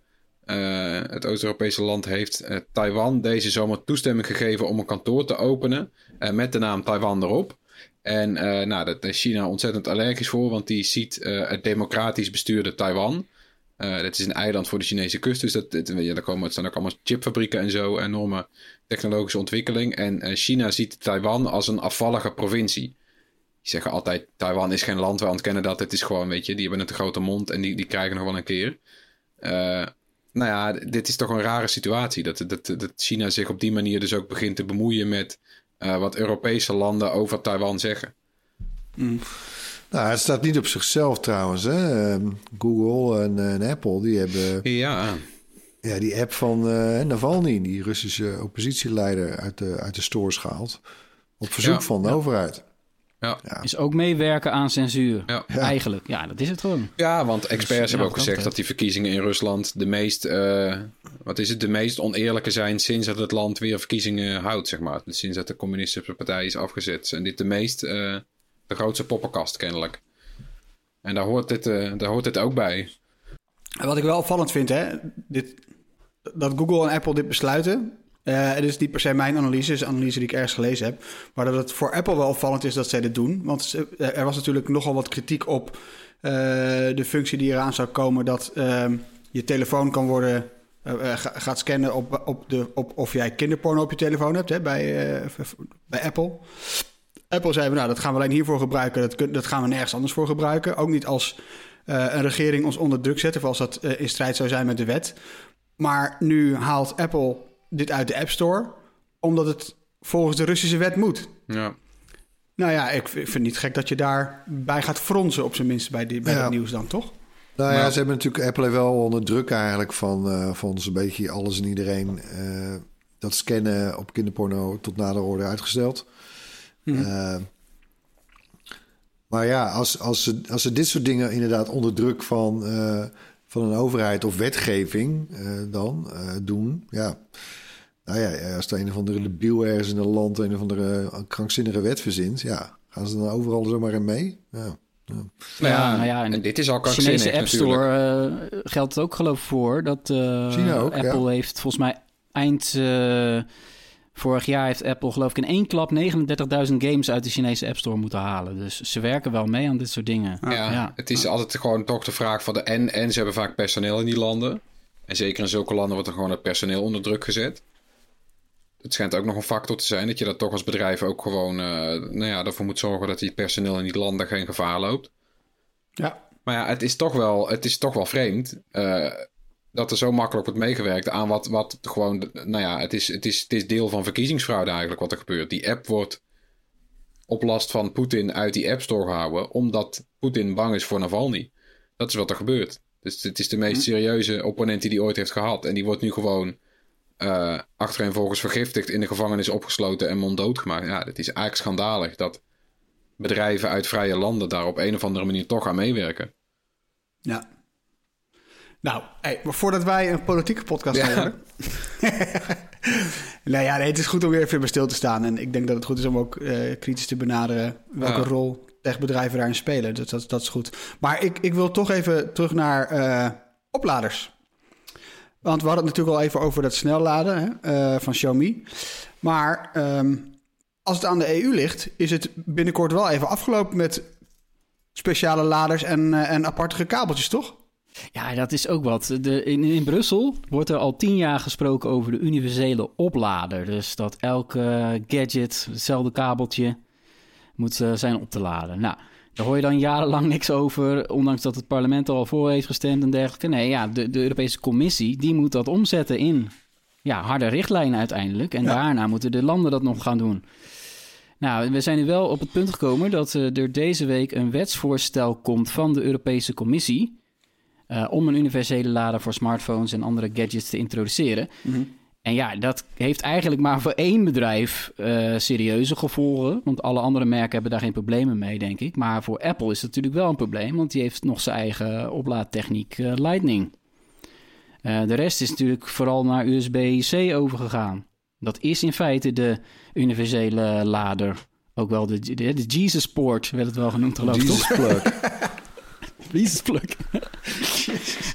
Eh, het Oost-Europese land heeft eh, Taiwan deze zomer toestemming gegeven om een kantoor te openen eh, met de naam Taiwan erop. En nou, daar is China ontzettend allergisch voor, want die ziet het democratisch bestuurde Taiwan. Dat is een eiland voor de Chinese kust, dus dat, dat- ja, daar komen, het staan ook allemaal chipfabrieken en zo, enorme technologische ontwikkeling. En China ziet Taiwan als een afvallige provincie. Die zeggen altijd, Taiwan is geen land, wij ontkennen dat. Het is gewoon, weet je, die hebben een te grote mond en die, die krijgen nog wel een keer. Nou ja, dit is toch een rare situatie. Dat, dat, dat China zich op die manier dus ook begint te bemoeien met eh, wat Europese landen over Taiwan zeggen. Nou, het staat niet op zichzelf trouwens. Hè. Ehm, Google en, en Apple die hebben Ja, ja, die app van eh, Navalny, die Russische oppositieleider, uit de, uit de stores gehaald. Op verzoek Ja, van de overheid. Ja. Is ook meewerken aan censuur. Ja. Eigenlijk, ja, dat is het gewoon. Ja, want experts Dus, ja, hebben ook gezegd dat die verkiezingen in Rusland de meest, eh, wat is het, de meest oneerlijke zijn sinds dat het land weer verkiezingen houdt, zeg maar. Dus sinds dat de communistische partij is afgezet. En dit de meest, eh, de grootste poppenkast kennelijk. En daar hoort dit, eh, daar hoort dit ook bij. Wat ik wel opvallend vind, hè, dit, dat Google en Apple dit besluiten. Eh het is niet per se mijn analyse, het is een analyse die ik ergens gelezen heb. Maar dat het voor Apple wel opvallend is dat zij dit doen. Want ze- er was natuurlijk nogal wat kritiek op eh, de functie die eraan zou komen. Dat ehm, je telefoon kan worden, eh, eh, ga- gaat scannen op, op, de, op of jij kinderporno op je telefoon hebt hè, bij, eh, bij Apple. Apple zei, nou, dat gaan we alleen hiervoor gebruiken. Dat, dat gaan we nergens anders voor gebruiken. Ook niet als eh, een regering ons onder druk zet... of als dat eh, in strijd zou zijn met de wet. Maar nu haalt Apple dit uit de App Store... omdat het volgens de Russische wet moet. Ja. Nou ja, ik, vind het niet gek dat je daarbij gaat fronsen... op zijn minst bij, die, bij Ja. dat nieuws dan, toch? Nou ja, Maar- ze hebben natuurlijk Apple wel onder druk eigenlijk van, eh, van zo'n beetje alles en iedereen. eh, dat scannen op kinderporno tot nader orde uitgesteld. Eh, maar ja, als, als, ze, als ze dit soort dingen inderdaad onder druk van, eh, van een overheid of wetgeving eh, dan eh, doen, ja. Nou ja, als er een of andere debiel ergens in een land een of andere krankzinnige wet verzint, ja, gaan ze dan overal zomaar in mee? Ja. Nou ja, nou ja, en en dit is al De Chinese krankzinnig App. Store eh, geldt het ook geloof ik voor. Dat eh, China ook, Apple ja. heeft volgens mij eind eh, Vorig jaar heeft Apple geloof ik in één klap 39.000 games uit de Chinese App Store moeten halen. Dus ze werken wel mee aan dit soort dingen. Ja, Ja. het is altijd gewoon toch de vraag van de en. En ze hebben vaak personeel in die landen. En zeker in zulke landen wordt er gewoon het personeel onder druk gezet. Het schijnt ook nog een factor te zijn dat je dat toch als bedrijf ook gewoon, eh, nou ja, ervoor moet zorgen dat die personeel in die landen geen gevaar loopt. Ja. Maar ja, het is toch wel, het is toch wel vreemd eh, dat er zo makkelijk wordt meegewerkt aan wat, wat gewoon, nou ja, het is, het, is, het is deel van verkiezingsfraude eigenlijk wat er gebeurt. Die app wordt op last van Poetin uit die App Store gehouden, omdat Poetin bang is voor Navalny. Dat is wat er gebeurt. Dus het is de meest serieuze opponent die hij ooit heeft gehad. En die wordt nu gewoon eh achtereenvolgens vergiftigd, in de gevangenis opgesloten en monddood gemaakt. Ja, het is eigenlijk schandalig dat bedrijven uit vrije landen daar op een of andere manier toch aan meewerken. Ja. Nou, hey, maar voordat wij een politieke podcast gaan Ja. worden. nou ja, nee, het is goed om weer even bij stil te staan. En ik denk dat het goed is om ook eh, kritisch te benaderen welke Ja. rol techbedrijven daarin spelen. Dus dat, dat is goed. Maar ik, ik wil toch even terug naar eh, opladers. Want we hadden het natuurlijk al even over dat snelladen hè, eh, van Xiaomi. Maar ehm, als het aan de EU ligt, is het binnenkort wel even afgelopen met speciale laders en, eh, en aparte kabeltjes, toch? Ja, dat is ook wat. De, in, in Brussel wordt er al tien jaar gesproken over de universele oplader. Dus dat elke gadget, hetzelfde kabeltje, moet eh, zijn op te laden. Nou, daar hoor je dan jarenlang niks over, ondanks dat het parlement er al voor heeft gestemd en dergelijke. Nee, ja, de, de Europese Commissie, die moet dat omzetten in ja, harde richtlijnen uiteindelijk. En Ja. daarna moeten de landen dat nog gaan doen. Nou, we zijn nu wel op het punt gekomen dat eh, er deze week een wetsvoorstel komt van de Europese Commissie. eh, om een universele lader voor smartphones en andere gadgets te introduceren. En ja, dat heeft eigenlijk maar voor één bedrijf eh, serieuze gevolgen. Want alle andere merken hebben daar geen problemen mee, denk ik. Maar voor Apple is het natuurlijk wel een probleem, want die heeft nog zijn eigen oplaadtechniek eh, Lightning. Eh, de rest is natuurlijk vooral naar USB-C overgegaan. Dat is in feite de universele lader. Ook wel de, de, de Jesus Port werd het wel genoemd, geloof ik, toch? Plug.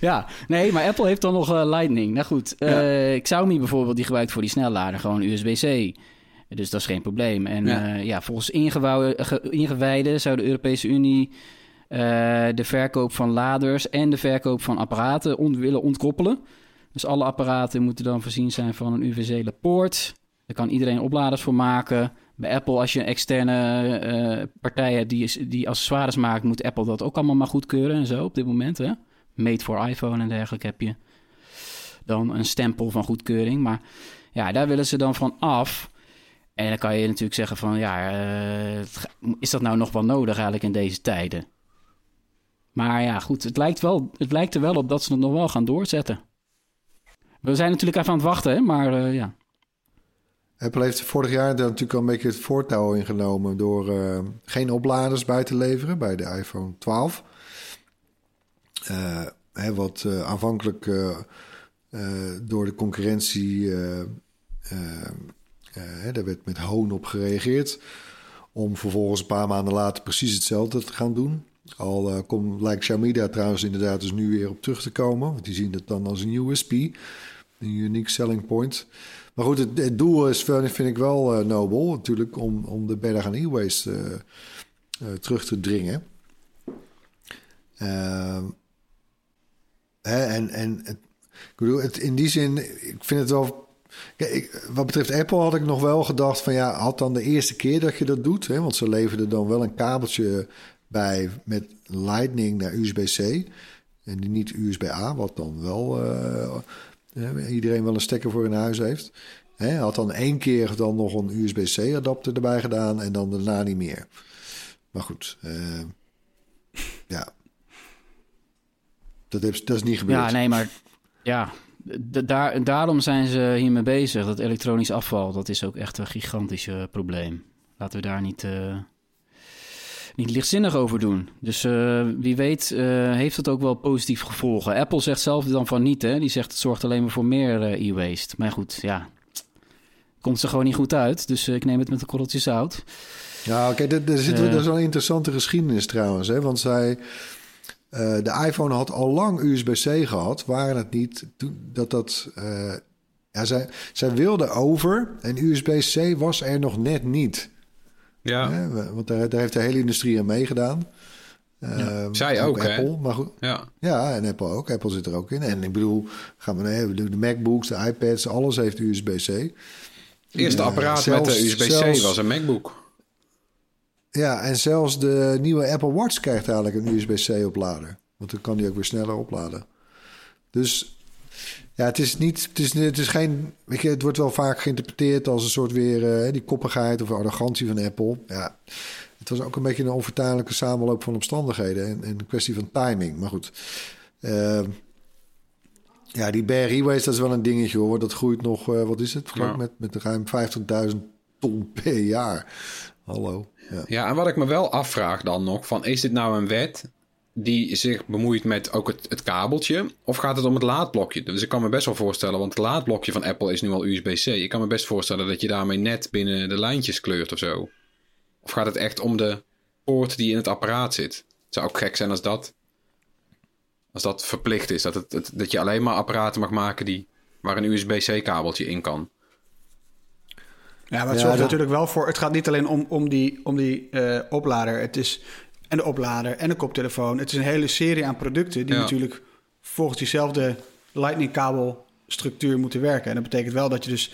ja, nee, maar Apple heeft dan nog eh, Lightning. Nou goed, eh, Xiaomi bijvoorbeeld, die gebruikt voor die snellader gewoon USB-C. Dus dat is geen probleem. En Ja. ja, ja volgens ingewijden zou de Europese Unie eh, de verkoop van laders en de verkoop van apparaten ont willen ontkoppelen. Dus alle apparaten moeten dan voorzien zijn van een universele poort. Daar kan iedereen opladers voor maken. Bij Apple, als je een externe eh, partij hebt die, accessoires maakt, moet Apple dat ook allemaal maar goedkeuren en zo op dit moment. Hè? Made for iPhone en dergelijke heb je dan een stempel van goedkeuring. Maar ja, daar willen ze dan van af. En dan kan je natuurlijk zeggen van ja, eh, is dat nou nog wel nodig eigenlijk in deze tijden? Maar ja, goed, het lijkt, wel, het lijkt er wel op dat ze het nog wel gaan doorzetten. We zijn natuurlijk even aan het wachten, hè? maar eh, ja. Apple heeft vorig jaar daar natuurlijk al een beetje het voortouw ingenomen door eh, geen opladers bij te leveren bij de iPhone 12. Eh, hè, wat eh, aanvankelijk door de concurrentie, daar werd met hoon op gereageerd. Om vervolgens een paar maanden later precies hetzelfde te gaan doen. Al komt, lijkt Xiaomi daar trouwens inderdaad dus nu weer op terug te komen. Want die zien het dan als een USP, een unique selling point. Maar goed, het, doel is, vind ik wel eh, nobel natuurlijk, om, om de berg aan e-waste eh, eh, terug te dringen. Ehm, hè, en en het, ik bedoel, het, in die zin, ik vind het wel. Wat betreft Apple had ik nog wel gedacht van ja, had dan de eerste keer dat je dat doet, hè, want ze leverden dan wel een kabeltje bij met Lightning naar USB-C en niet USB-A, wat dan wel iedereen wel een stekker voor in huis heeft. Hè, had dan één keer dan nog een USB-C adapter erbij gedaan en dan daarna niet meer. Maar goed, eh, ja. Dat, is dat is niet gebeurd. Ja, nee, maar ja, daar, daarom zijn ze hiermee bezig. Dat elektronisch afval, dat is ook echt een gigantisch eh, probleem. Laten we daar niet, eh, niet lichtzinnig over doen. Dus eh, wie weet eh, heeft het ook wel positief gevolgen. Apple zegt zelf dan van niet, hè. Die zegt het zorgt alleen maar voor meer eh, e-waste. Maar goed, ja, komt ze gewoon niet goed uit. Dus ik neem het met een korreltje zout. Ja, oké, er, er zit Eh. dat is wel een interessante geschiedenis trouwens. Hè? Want zij, de iPhone had al lang USB-C gehad. Waren het niet toen- dat dat Ja, zij, zij wilden over en USB-C was er nog net niet. Ja, Hè? Want daar, daar heeft de hele industrie aan meegedaan. Ehm, Zij ook, hè? Apple, maar goed. ja. Ja, en Apple ook. Apple zit er ook in. En ik bedoel, gaan we naar de MacBooks, de iPads, alles heeft USB-C. Het eerste apparaat zelfs- met de USB-C zelfs- was een MacBook. Ja, en zelfs de nieuwe Apple Watch krijgt eigenlijk een USB-C oplader. Want dan kan die ook weer sneller opladen. Dus ja, het is niet, het is, het is geen, weet je, het wordt wel vaak geïnterpreteerd als een soort weer eh, die koppigheid of arrogantie van Apple. Ja, het was ook een beetje een onvertuinlijke samenloop van omstandigheden en, en een kwestie van timing. Maar goed, eh, ja, die Bear Reways, dat is wel een dingetje hoor. Dat groeit nog, eh, wat is het? Ja. met, met ruim 50.000 ton per jaar. Hallo. Ja. Ja, en wat ik me wel afvraag dan nog, van is dit nou een wet die zich bemoeit met ook het, het kabeltje? Of gaat het om het laadblokje? Dus ik kan me best wel voorstellen, want het laadblokje van Apple is nu al USB-C. Ik kan me best voorstellen dat je daarmee net binnen de lijntjes kleurt of zo. Of gaat het echt om de poort die in het apparaat zit? Het zou ook gek zijn als dat, als dat verplicht is. Dat, het, het- dat je alleen maar apparaten mag maken die, waar een USB-C kabeltje in kan. Ja, maar het Ja, zorgt dat- natuurlijk wel voor... Het gaat niet alleen om, om die, om die eh, oplader. Het is en de oplader en de koptelefoon. Het is een hele serie aan producten... die Ja. natuurlijk volgens diezelfde lightning-kabelstructuur moeten werken. En dat betekent wel dat je dus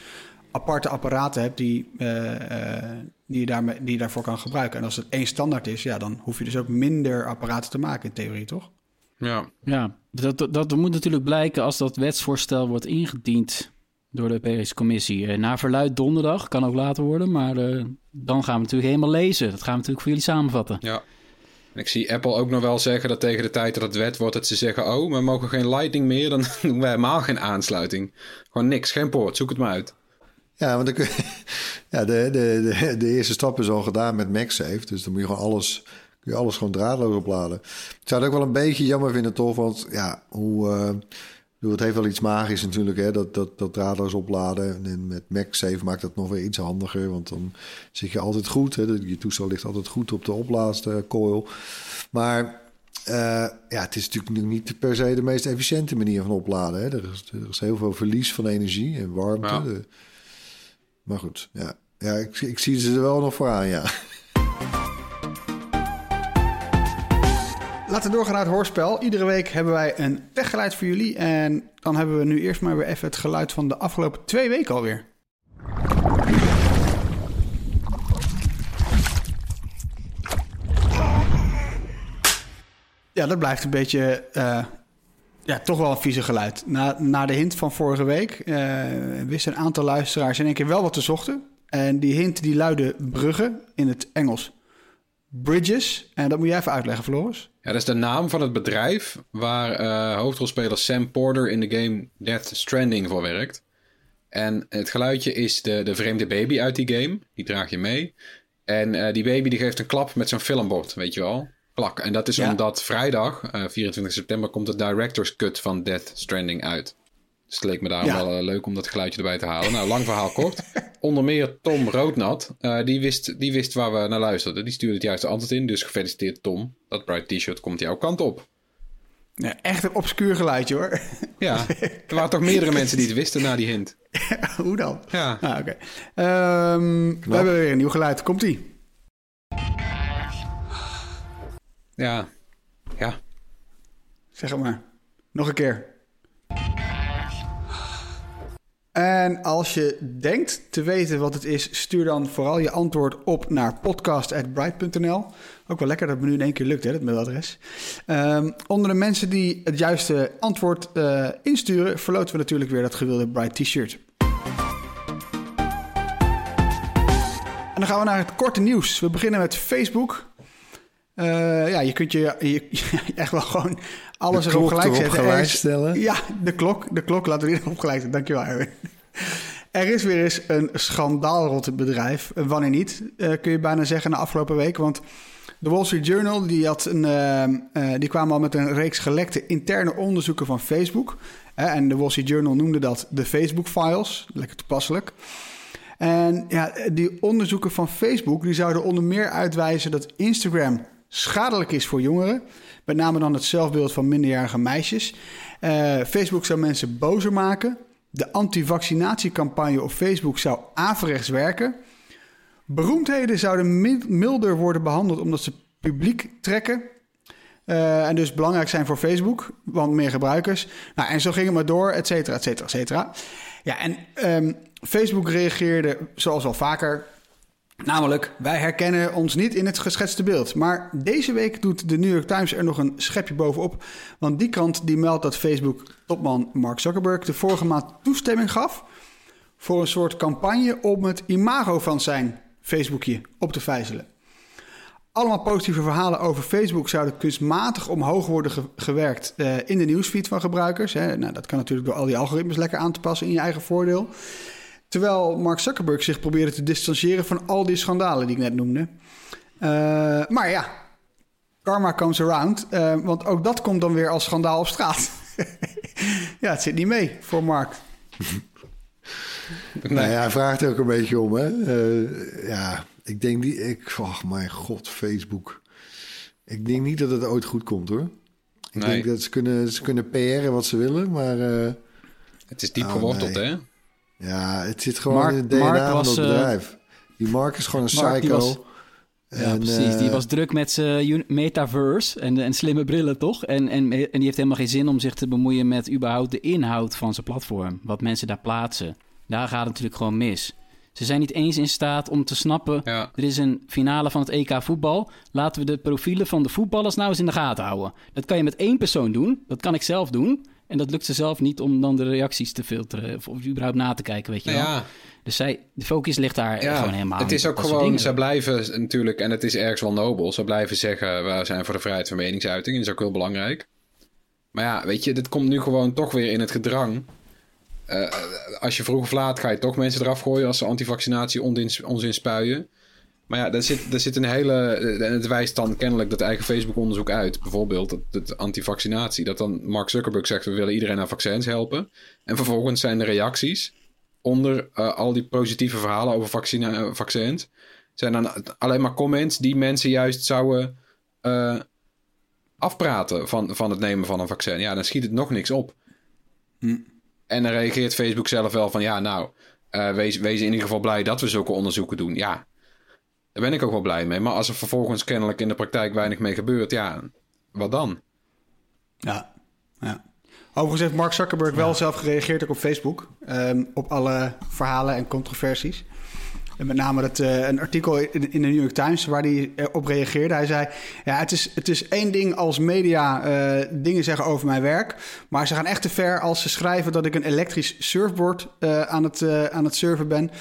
aparte apparaten hebt... die, eh, eh, die, je daarmee, die je daarvoor kan gebruiken. En als het één standaard is... ja, dan hoef je dus ook minder apparaten te maken in theorie, toch? Ja, Ja, dat, dat, dat moet natuurlijk blijken als dat wetsvoorstel wordt ingediend door de Europese Commissie. Eh, naar verluid donderdag, kan ook later worden, maar eh, dan gaan we natuurlijk helemaal lezen. Dat gaan we natuurlijk voor jullie samenvatten. Ja. Ik zie Apple ook nog wel zeggen dat tegen de tijd dat het wet wordt, dat ze zeggen: Oh, we mogen geen Lightning meer, dan doen wij helemaal geen aansluiting. Gewoon niks, geen poort, zoek het maar uit. Ja, want dan ja, de, de, de, eerste stap is al gedaan met MagSafe. Dus dan moet je gewoon alles, kun je alles gewoon draadloos opladen. Ik zou het ook wel een beetje jammer vinden, toch? Want ja, hoe. eh, het heeft wel iets magisch natuurlijk, hè? Dat, dat, dat draadloos opladen. En met MagSafe maakt dat nog weer iets handiger. Want dan zit je altijd goed. Hè? Je toestel ligt altijd goed op de oplaadcoil. Maar eh, ja, het is natuurlijk niet per se de meest efficiënte manier van opladen. Hè? Er, is, er is heel veel verlies van energie en warmte. Ja. Maar goed, ja. Ja, ik, ik zie ze er wel nog voor aan, ja. Laten we doorgaan naar het hoorspel. Iedere week hebben wij een techgeluid voor jullie. En dan hebben we nu eerst maar weer even het geluid van de afgelopen twee weken alweer. Ja, dat blijft een beetje, eh, ja, toch wel een vieze geluid. Na, na de hint van vorige week eh, wisten een aantal luisteraars in één keer wel wat te zochten. En die hint die luidde bruggen in het Engels. Bridges. En dat moet jij even uitleggen, Floris. Ja, dat is de naam van het bedrijf waar eh, hoofdrolspeler Sam Porter in de game Death Stranding voor werkt. En het geluidje is de, de vreemde baby uit die game. Die draag je mee. En eh, die baby die geeft een klap met zo'n filmbord, weet je wel. Klak. En dat is Ja. omdat vrijdag, eh, 24 september, komt de director's cut van Death Stranding uit. Dus het leek me daarom Ja. wel eh, leuk om dat geluidje erbij te halen. Nou, lang verhaal kort. Onder meer Tom Roodnat, eh, die, wist, die wist waar we naar luisterden. Die stuurde het juiste antwoord in. Dus gefeliciteerd Tom. Dat Bright T-shirt komt jouw kant op. Ja, echt een obscuur geluidje hoor. Ja, er waren toch meerdere mensen die het wisten na die hint. Hoe dan? Ja, Ah, oké. Ehm, we hebben weer een nieuw geluid. Komt-ie. ja, ja. Zeg het maar. Nog een keer. En als je denkt te weten wat het is, stuur dan vooral je antwoord op naar podcast.bright.nl. Ook wel lekker dat het me nu in één keer lukt, hè, dat mailadres. Ehm, onder de mensen die het juiste antwoord eh, insturen, verloten we natuurlijk weer dat gewilde Bright T-shirt. En dan gaan we naar het korte nieuws. We beginnen met Facebook. Eh, ja, je kunt je, je, echt wel gewoon alles De erop gelijk erop zetten. gelijk stellen. Ja, de klok, de klok laten we hierop gelijk zetten. Dankjewel, Erwin. Er is weer eens een schandaal rond het bedrijf. Eh, Wanneer niet, eh, kun je bijna zeggen, na afgelopen week. Want de Wall Street Journal die had een, die kwam al met een reeks gelekte interne onderzoeken van Facebook. En de Wall Street Journal noemde dat de Facebook Files. Lekker toepasselijk. En ja, die onderzoeken van Facebook die zouden onder meer uitwijzen dat Instagram schadelijk is voor jongeren. Met name dan het zelfbeeld van minderjarige meisjes. Eh, Facebook zou mensen bozer maken. De antivaccinatiecampagne op Facebook zou averechts werken. Beroemdheden zouden mi- milder worden behandeld omdat ze publiek trekken. Eh, en dus belangrijk zijn voor Facebook, want meer gebruikers. Nou, en zo ging het maar door, et cetera, et cetera, et cetera. Ja, en ehm, Facebook reageerde zoals al vaker. Namelijk, wij herkennen ons niet in het geschetste beeld. Maar deze week doet de New York Times er nog een schepje bovenop. Want die krant die meldt dat Facebook-topman Mark Zuckerberg de vorige maand toestemming gaf voor een soort campagne om het imago van zijn Facebookje op te vijzelen. Allemaal positieve verhalen over Facebook zouden kunstmatig omhoog worden ge- gewerkt eh, in de nieuwsfeed van gebruikers. Hè. Nou, dat kan natuurlijk door al die algoritmes lekker aan te passen in je eigen voordeel. Terwijl Mark Zuckerberg zich probeerde te distancieren van al die schandalen die ik net noemde. Eh, maar ja, karma comes around. eh, want ook dat komt dan weer als schandaal op straat. ja, het zit niet mee voor Mark. Nou ja, hij vraagt er ook een beetje om, hè. Eh, ja, ik denk niet... Ik, oh mijn god, Facebook. Ik denk niet dat het ooit goed komt, hoor. Ik Nee. denk dat ze kunnen, ze kunnen PR'en wat ze willen, maar... eh, Het is diep Oh, geworteld, nee. hè? Ja, het zit gewoon Mark- in het DNA Mark van was, eh, bedrijf. Die Mark is gewoon een Mark, psycho. was- Ja, precies. Die eh, was druk met zijn metaverse en, en slimme brillen, toch? En, en, en die heeft helemaal geen zin om zich te bemoeien met überhaupt de inhoud van zijn platform. Wat mensen daar plaatsen. Daar gaat het natuurlijk gewoon mis. Ze zijn niet eens in staat om te snappen... Ja. er is een finale van het EK voetbal. Laten we de profielen van de voetballers nou eens in de gaten houden. Dat kan je met één persoon doen. Dat kan ik zelf doen. En dat lukt ze zelf niet om dan de reacties te filteren... of, of überhaupt na te kijken, weet je Nou wel. ja, Dus zij, de focus ligt daar ja gewoon helemaal het is ook gewoon, ze blijven natuurlijk, en het is ergens wel nobel, ze blijven zeggen, we zijn voor de vrijheid van meningsuiting. Dat is ook heel belangrijk. Maar ja, weet je, dit komt nu gewoon toch weer in het gedrang. Eh, als je vroeg of laat ga je toch mensen eraf gooien als ze antivaccinatie onzin, onzin spuien. Maar ja, daar zit, daar zit een hele. En het wijst dan kennelijk dat eigen Facebook-onderzoek uit. Bijvoorbeeld het, het antivaccinatie. Dat dan Mark Zuckerberg zegt: we willen iedereen aan vaccins helpen. En vervolgens zijn de reacties onder eh, al die positieve verhalen over vaccina- eh, vaccins. zijn dan alleen maar comments die mensen juist zouden eh, afpraten van, van het nemen van een vaccin. Ja, dan schiet het nog niks op. En dan reageert Facebook zelf wel van: ja, nou, eh, wees, wees in ieder geval blij dat we zulke onderzoeken doen. Ja, daar ben ik ook wel blij mee. Maar als er vervolgens kennelijk in de praktijk weinig mee gebeurt, ja, wat dan? Ja, ja. Overigens heeft Mark Zuckerberg wel zelf gereageerd ook op Facebook. ehm, op alle verhalen en controversies. En met name dat, eh, een artikel in, in de New York Times waar hij eh, op reageerde. Hij zei, ja, het is, het is één ding als media eh, dingen zeggen over mijn werk. Maar ze gaan echt te ver als ze schrijven dat ik een elektrisch surfboard eh, aan, het, eh, aan het surfen ben.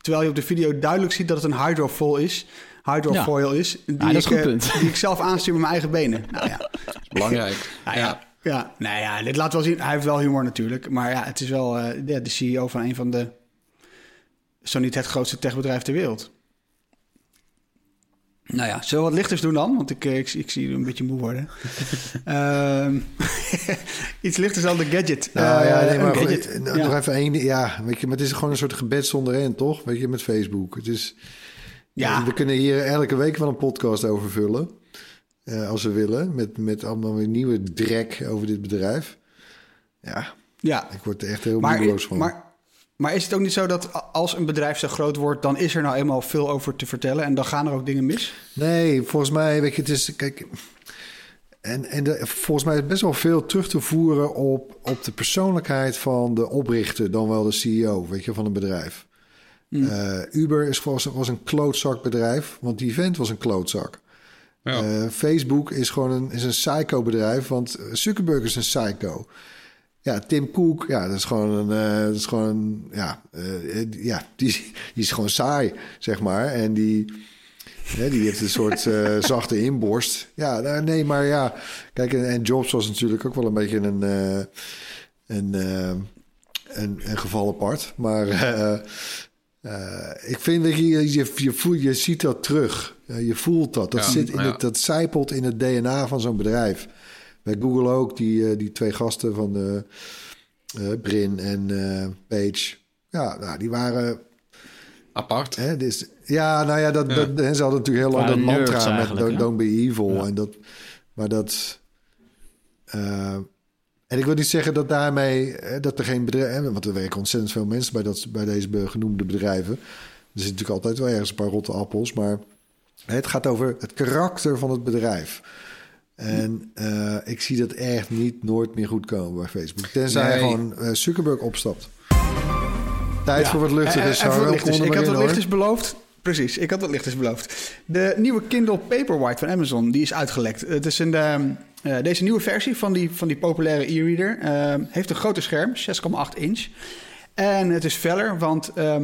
Terwijl je op de video duidelijk ziet dat het een hydrofoil is. Hydrofoil is. Die, dat is ik, een goed punt. die ik zelf aanstuur met mijn eigen benen. Nou ja. Belangrijk. Nou ja. ja. Ja, nou ja, dit laat wel zien. Hij heeft wel humor natuurlijk. Maar ja, het is wel eh, ja, de CEO van een van de... Zo niet het grootste techbedrijf ter wereld. Nou ja, zullen we wat lichters doen dan? Want ik, eh, ik, ik zie u een beetje moe worden. Ehm, iets lichters dan de gadget. Nou Eh, ja, nee, een maar goed, gadget. eh, nog Ja. even één. Ja, weet je, maar het is gewoon een soort gebed zonder end, toch? Weet je, met Facebook. Het is, Ja. We kunnen hier elke week wel een podcast over vullen. eh, als we willen. Met, met allemaal weer nieuwe drek over dit bedrijf. Ja, Ja, ik word er echt heel moedeloos van. maar, maar is het ook niet zo dat als een bedrijf zo groot wordt... dan is er nou eenmaal veel over te vertellen... en dan gaan er ook dingen mis? Nee, volgens mij, weet je, het is, kijk, en, en de, volgens mij is best wel veel terug te voeren op, op de persoonlijkheid van de oprichter, dan wel de CEO, weet je, van een bedrijf. Eh, Uber is, was, was een klootzakbedrijf, want die vent was een klootzak. Ja. Eh, Facebook is gewoon een, is een psycho-bedrijf, want Zuckerberg is een psycho. Ja, Tim Cook, ja, dat is gewoon een, eh, dat is gewoon, een- ja, eh, ja die, is- die is gewoon saai, zeg maar. En die, hè, die heeft een soort eh, zachte inborst. Ja, nou, nee, maar ja, kijk, en, en Jobs was natuurlijk ook wel een beetje een, eh, een, eh, een, een geval apart. Maar eh, eh, ik vind dat je, je, je, voelt, je ziet dat terug. Eh, je voelt dat. Dat, Ja, zit in ja. het, dat zijpelt in het DNA van zo'n bedrijf. Bij Google ook, die, eh, die twee gasten van de, eh, Brin en eh, Page. Ja, nou, die waren... Apart. Hè, dus, ja, nou ja, dat, Ja. dat, hè, ze hadden natuurlijk heel lang dat mantra met don't, be evil. Ja. En dat, maar dat... eh, En ik wil niet zeggen dat daarmee eh, dat er geen bedrijf, want er werken ontzettend veel mensen bij, dat, bij deze genoemde bedrijven. Er zit natuurlijk altijd wel ergens een paar rotte appels, maar het gaat over het karakter van het bedrijf. En eh, ik zie dat echt niet nooit meer goed komen bij Facebook. Tenzij Nee. gewoon eh, Zuckerberg opstapt. Tijd Ja. voor wat Eh, luchtigers. eh, Ik had wat lichters beloofd. Precies, ik had wat lichters beloofd. De nieuwe Kindle Paperwhite van Amazon, die is uitgelekt. Het is een, ehm, eh, deze nieuwe versie van die, van die populaire e-reader ehm, heeft een groter scherm, 6,8 inch. En het is feller, want ehm,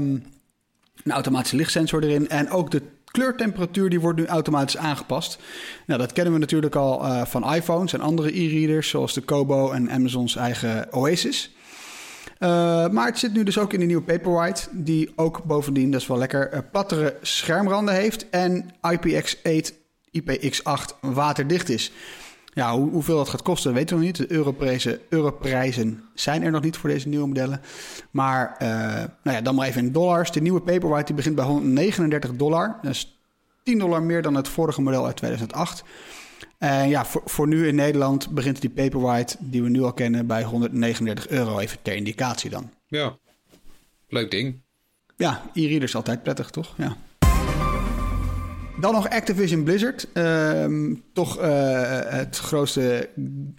een automatische lichtsensor erin. En ook de kleurtemperatuur die wordt nu automatisch aangepast. Nou, dat kennen we natuurlijk al eh, van iPhones en andere e-readers... zoals de Kobo en Amazons eigen Oasis. Uh, maar het zit nu dus ook in de nieuwe Paperwhite, die ook bovendien, dat is wel lekker, uh, plattere schermranden heeft en IPX8, IPX8 waterdicht is. Ja, hoe, hoeveel dat gaat kosten, weten we nog niet. De europrijzen, europrijzen zijn er nog niet voor deze nieuwe modellen. Maar uh, nou ja, dan maar even in dollars. De nieuwe Paperwhite die begint bij 139 dollar. Dat is 10 dollar meer dan het vorige model uit 2008. En ja, voor, voor nu in Nederland begint die Paperwhite, die we nu al kennen, bij 139 euro. Even ter indicatie dan. Ja, leuk ding. Ja, e-reader is altijd prettig, toch? Ja. Dan nog Activision Blizzard. Uh, toch uh, het grootste,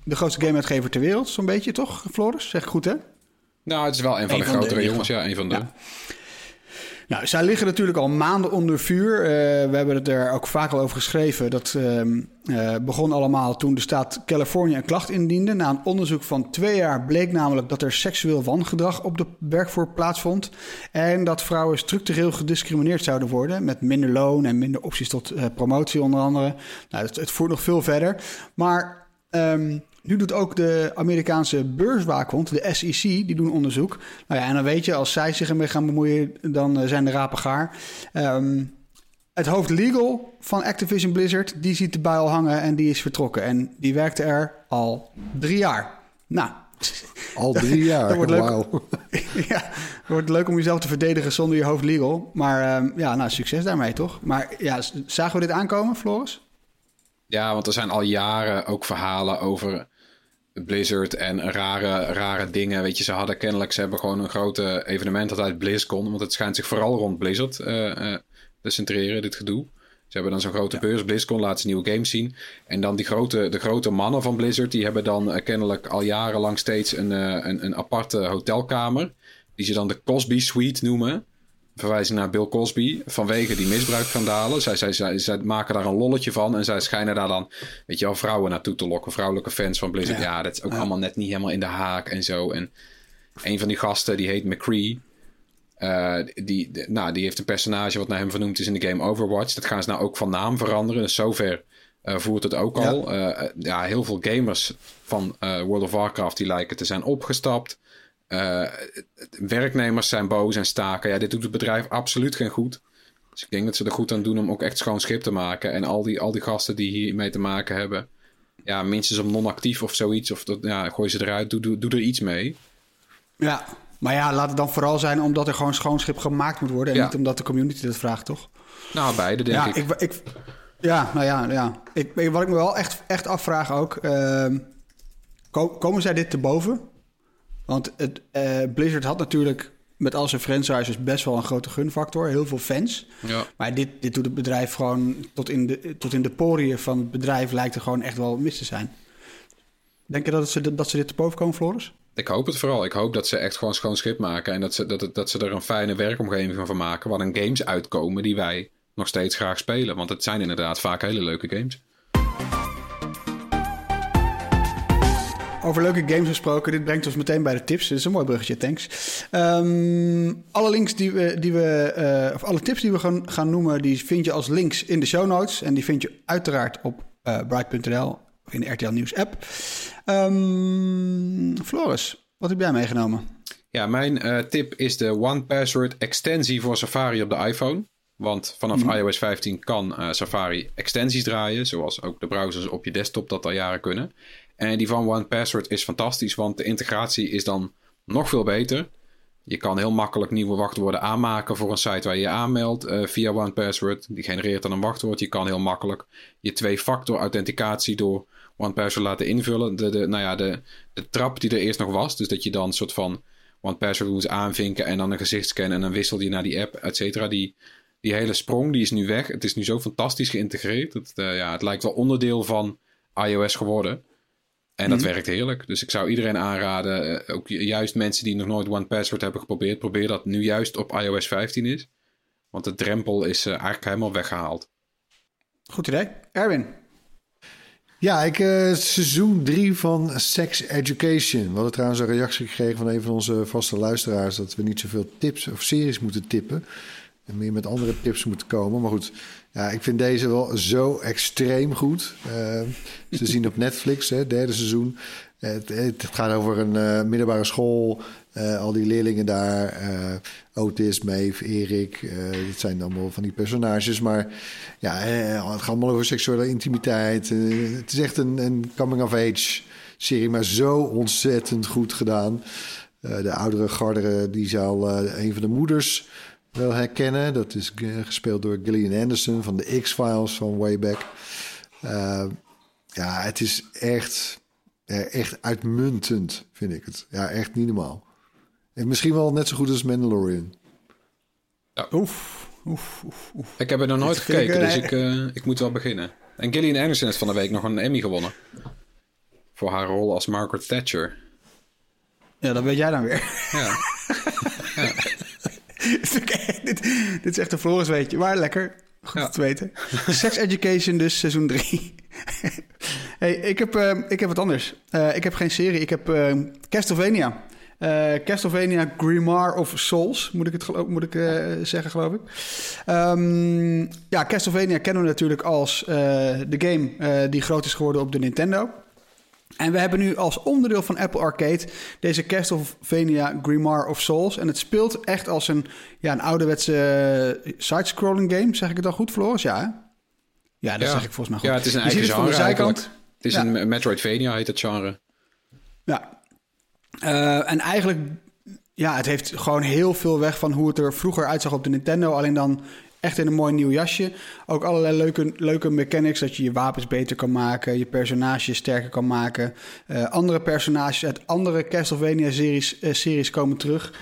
de grootste gameuitgever ter wereld, zo'n beetje, toch, Floris? Zeg ik goed, hè? Nou, het is wel een van de van de grotere jongens, ja, een van de. Ja. Nou, zij liggen natuurlijk al maanden onder vuur. Uh, we hebben het er ook vaak al over geschreven. Dat uh, uh, begon allemaal toen de staat Californië een klacht indiende. Na een onderzoek van twee jaar bleek namelijk dat er seksueel wangedrag op de werkvloer plaatsvond. En dat vrouwen structureel gediscrimineerd zouden worden. Met minder loon en minder opties tot eh, promotie onder andere. Nou, het, het voert nog veel verder. Maar... Um, nu doet ook de Amerikaanse beurswaakhond, de SEC, die doen onderzoek. Nou ja, en dan weet je, als zij zich ermee gaan bemoeien, dan uh, zijn de rapen gaar. Um, het hoofd legal van Activision Blizzard, die ziet de bui al hangen en die is vertrokken. En die werkte er al drie jaar. Nou... Al drie jaar, dat wordt leuk. Wow. ja, het wordt leuk om jezelf te verdedigen zonder je hoofd legal. Maar um, ja, nou, succes daarmee toch? Maar ja, zagen we dit aankomen, Floris? Ja, want er zijn al jaren ook verhalen over Blizzard en rare, rare dingen. Weet je, ze hadden kennelijk, ze hebben gewoon een grote evenement dat uit BlizzCon. Want het schijnt zich vooral rond Blizzard uh, uh, te centreren, dit gedoe. Ze hebben dan zo'n grote ja. beurs, BlizzCon, laten ze nieuwe games zien. En dan die grote, de grote mannen van Blizzard, die hebben dan uh, kennelijk al jarenlang steeds een, een, een aparte hotelkamer. Die ze dan de Cosby Suite noemen verwijzing naar Bill Cosby vanwege die misbruikschandalen. Zij, zij, zij, zij, maken daar een lolletje van en zij schijnen daar dan, weet je wel, vrouwen naartoe te lokken. Vrouwelijke fans van Blizzard. Ja, ja dat is ook ja. allemaal net niet helemaal in de haak en zo. En een van die gasten, die heet McCree. Uh, die, de, nou, die heeft een personage wat naar hem vernoemd is in de game Overwatch. Dat gaan ze nou ook van naam veranderen. Dus zover uh, voert het ook ja. al. Uh, ja, heel veel gamers van World of Warcraft die lijken te zijn opgestapt. Uh, werknemers zijn boos en staken. Ja, dit doet het bedrijf absoluut geen goed. Dus ik denk dat ze er goed aan doen om ook echt schoon schip te maken. En al die, al die gasten die hiermee te maken hebben. Ja, minstens om non-actief of zoiets. Of dat, ja, gooi ze eruit. Doe, doe, doe er iets mee. Ja, maar ja, laat het dan vooral zijn omdat er gewoon schoon schip gemaakt moet worden. En ja. niet omdat de community dat vraagt, toch? Nou, beide denk ja, ik. ik, ik ja, nou ja, ja. Ik, wat ik me wel echt, echt afvraag ook. Uh, komen zij dit te boven? Want het, uh, Blizzard had natuurlijk met al zijn franchises best wel een grote gunfactor. Heel veel fans. Ja. Maar dit, dit doet het bedrijf gewoon tot in, de, tot in de poriën van het bedrijf lijkt er gewoon echt wel mis te zijn. Denk je dat, ze, dat ze dit te boven komen, Floris? Ik hoop het vooral. Ik hoop dat ze echt gewoon schoon schip maken. En dat ze, dat, dat ze er een fijne werkomgeving van maken. Waar dan games uitkomen die wij nog steeds graag spelen. Want het zijn inderdaad vaak hele leuke games. Over leuke games gesproken, dit brengt ons meteen bij de tips. Dit is een mooi bruggetje, thanks. Um, alle links die we, die we uh, of alle tips die we gaan, gaan noemen, die vind je als links in de show notes. En die vind je uiteraard op uh, bright.nl of in de RTL Nieuws app. Um, Floris, wat heb jij meegenomen? Ja, mijn uh, tip is de One Password extensie voor Safari op de iPhone. Want vanaf mm. iOS 15 kan Safari extensies draaien, zoals ook de browsers op je desktop dat al jaren kunnen. En die van OnePassword is fantastisch, want de integratie is dan nog veel beter. Je kan heel makkelijk nieuwe wachtwoorden aanmaken voor een site waar je je aanmeldt uh, via OnePassword. Die genereert dan een wachtwoord. Je kan heel makkelijk je twee-factor authenticatie door one password laten invullen. De, de, nou ja, de, de trap die er eerst nog was. Dus dat je dan een soort van one password moest aanvinken en dan een gezichtscan en dan wisselde je naar die app, et cetera. Die, die hele sprong die is nu weg. Het is nu zo fantastisch geïntegreerd. Het, eh, ja, het lijkt wel onderdeel van iOS geworden. En dat Mhm. werkt heerlijk. Dus ik zou iedereen aanraden, eh, ook ju- juist mensen die nog nooit One Password hebben geprobeerd, probeer dat nu juist op iOS 15 is. Want de drempel is eh, eigenlijk helemaal weggehaald. Goed idee. Erwin. Ja, ik, eh, seizoen 3 van Sex Education. We hadden trouwens een reactie gekregen van een van onze vaste luisteraars... dat we niet zoveel tips of series moeten tippen. En meer met andere tips moeten komen. Maar goed, ja, ik vind deze wel zo extreem goed. Eh, ze zien op Netflix, hè, derde seizoen. Het, het gaat over een eh, middelbare school. eh, al die leerlingen daar. Otis, Maeve, Erik. dit zijn allemaal van die personages. Maar ja, het gaat allemaal over seksuele intimiteit. Het is echt een, een coming-of-age serie, maar zo ontzettend goed gedaan. De oudere gardere, die zal een van de moeders wel herkennen. Dat is eh, gespeeld door Gillian Anderson van de X-Files van way back. Eh, ja, het is echt, eh, echt uitmuntend, vind ik het. Ja, echt niet normaal. En misschien wel net zo goed als Mandalorian. Oef, oef, oef, oef. Ik heb er nog nooit gekeken, eh, dus ik, eh, ik moet wel beginnen. En Gillian Anderson heeft van de week nog een Emmy gewonnen. Voor haar rol als Margaret Thatcher. Ja, dat weet jij dan weer. Ja. Dit, dit is echt een Floris weetje, maar lekker. Goed Ja. te weten. Sex Education, dus seizoen 3. hey, ik, heb, eh, ik heb wat anders. Eh, ik heb geen serie, ik heb eh, Castlevania. Castlevania Grimoire of Souls, moet ik, het moet ik zeggen, geloof ik. Ehm, ja, Castlevania kennen we natuurlijk als de game die groot is geworden op de Nintendo. En we hebben nu als onderdeel van Apple Arcade deze Castlevania Grimoire of Souls. En het speelt echt als een, ja, een ouderwetse eh, side-scrolling game. Zeg ik het dan goed, Floris? Ja, hè? Ja, dat Ja. zeg ik volgens mij goed. ja, het is een Je eigen van genre de zijkant. eigenlijk. Het is Ja. een Metroidvania, heet het genre. Ja. Eh, en eigenlijk, ja, het heeft gewoon heel veel weg van hoe het er vroeger uitzag op de Nintendo. Alleen dan echt in een mooi nieuw jasje. Ook allerlei leuke, leuke mechanics, dat je je wapens beter kan maken, je personages sterker kan maken. Eh, andere personages uit andere Castlevania-series eh, series komen terug.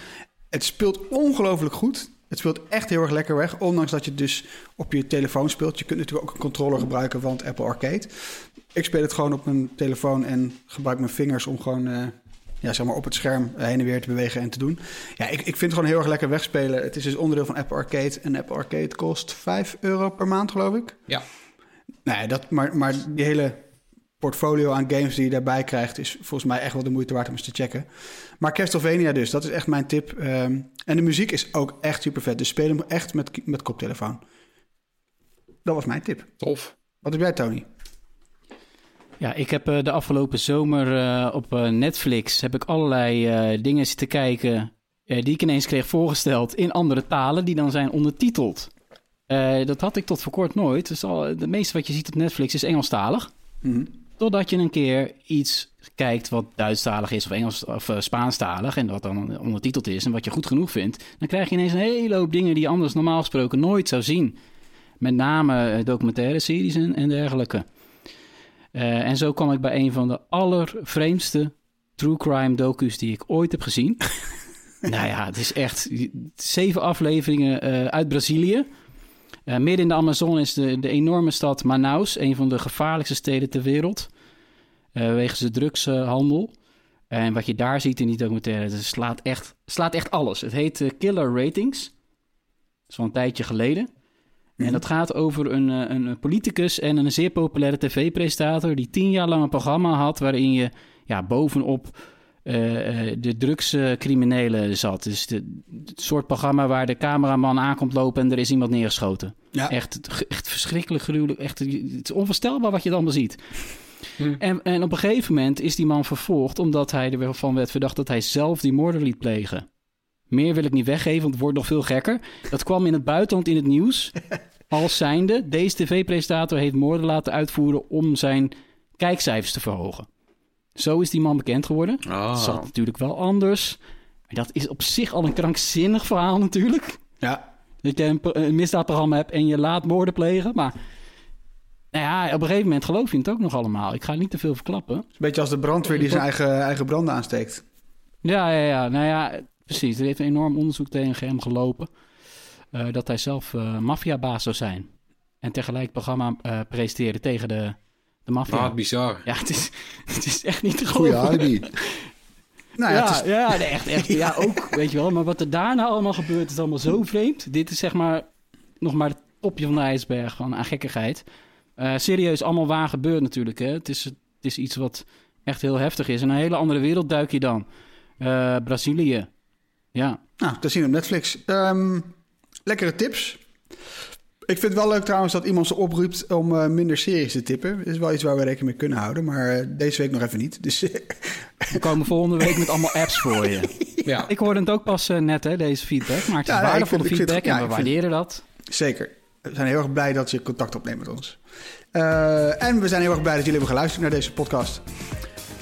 Het speelt ongelooflijk goed. Het speelt echt heel erg lekker weg, ondanks dat je dus op je telefoon speelt. Je kunt natuurlijk ook een controller gebruiken van het Apple Arcade. Ik speel het gewoon op mijn telefoon en gebruik mijn vingers om gewoon eh, ja, zeg maar op het scherm eh, heen en weer te bewegen en te doen. Ja, ik, ik vind het gewoon heel erg lekker wegspelen. Het is dus onderdeel van Apple Arcade. En Apple Arcade kost 5 euro per maand, geloof ik. Ja. Nee, dat, maar, maar die hele portfolio aan games die je daarbij krijgt... is volgens mij echt wel de moeite waard om eens te checken. Maar Castlevania dus, dat is echt mijn tip. Ehm, en de muziek is ook echt super vet. Dus speel hem echt met, met koptelefoon. Dat was mijn tip. Tof. Wat heb jij, Tony? Ja, ik heb eh, de afgelopen zomer eh, op eh, Netflix heb ik allerlei dingen zitten kijken die ik ineens kreeg voorgesteld in andere talen die dan zijn ondertiteld. Dat had ik tot voor kort nooit. Dus al, het meeste wat je ziet op Netflix is Engelstalig. Mhm. Totdat je een keer iets kijkt wat Duitsstalig is of Engels of Spaanstalig en wat dan ondertiteld is en wat je goed genoeg vindt, dan krijg je ineens een hele hoop dingen die je anders normaal gesproken nooit zou zien. Met name documentaire series en, en dergelijke. Eh, en zo kwam ik bij een van de allervreemdste true crime docu's die ik ooit heb gezien. nou ja, het is echt zeven afleveringen eh, uit Brazilië. Eh, midden in de Amazon is de, de enorme stad Manaus, een van de gevaarlijkste steden ter wereld. wegens de drugshandel. en wat je daar ziet in die documentaire, het slaat echt, slaat echt alles. Het heet Killer Ratings. Dat is al een tijdje geleden. En dat gaat over een, eh, een politicus en een zeer populaire tv-presentator... die tien jaar lang een programma had waarin je ja, bovenop eh, eh, de drugscriminelen zat. Dus de, het soort programma waar de cameraman aankomt lopen en er is iemand neergeschoten. Ja. Echt, echt verschrikkelijk gruwelijk. Echt, het is onvoorstelbaar wat je dan ziet. En, en op een gegeven moment is die man vervolgd... omdat hij ervan werd verdacht dat hij zelf die moorden liet plegen. Meer wil ik niet weggeven, want het wordt nog veel gekker. Dat kwam in het buitenland in het nieuws. Als zijnde, deze tv-presentator heeft moorden laten uitvoeren... om zijn kijkcijfers te verhogen. Zo is die man bekend geworden. Ah. Het zat natuurlijk wel anders. Maar dat is op zich al een krankzinnig verhaal natuurlijk. Ja. Dat je een, een misdaadprogramma hebt en je laat moorden plegen. Maar nou ja, op een gegeven moment geloof je het ook nog allemaal. Ik ga niet te veel verklappen. Een beetje als de brandweer die zijn eigen, eigen branden aansteekt. Ja, ja, ja. Nou ja, precies. Er heeft een enorm onderzoek tegen hem gelopen. eh, dat hij zelf eh maffiabaas zou zijn. En tegelijk het programma eh presenteerde tegen de, de maffia. Bizar. Ja, het is, het is echt niet te Goeie geloven. alibi. Nou ja, ja, het is, ja, nee, echt, echt. Ja, ook, weet je wel. Maar wat er daarna allemaal gebeurt, is allemaal zo vreemd. Dit is zeg maar nog maar het topje van de ijsberg van aan gekkigheid. Eh, serieus, allemaal waar gebeurt natuurlijk. Hè. Het, is, het is iets wat echt heel heftig is. In een hele andere wereld duik je dan. Eh, Brazilië. Ja. nou, dat zien op Netflix. Ehm, lekkere tips. Ik vind het wel leuk trouwens dat iemand ze oproept om eh, minder series te tippen. Dat is wel iets waar we rekening mee kunnen houden. Maar eh, deze week nog even niet. Dus We komen volgende week met allemaal apps voor je. Ja. Ik hoorde het ook pas eh, net, hè, deze feedback. Maar het is Ja, waardevolle vind- feedback ja, en we ik vind- waarderen dat. zeker. We zijn heel erg blij dat je contact opneemt met ons. Eh, en we zijn heel erg blij dat jullie hebben geluisterd naar deze podcast.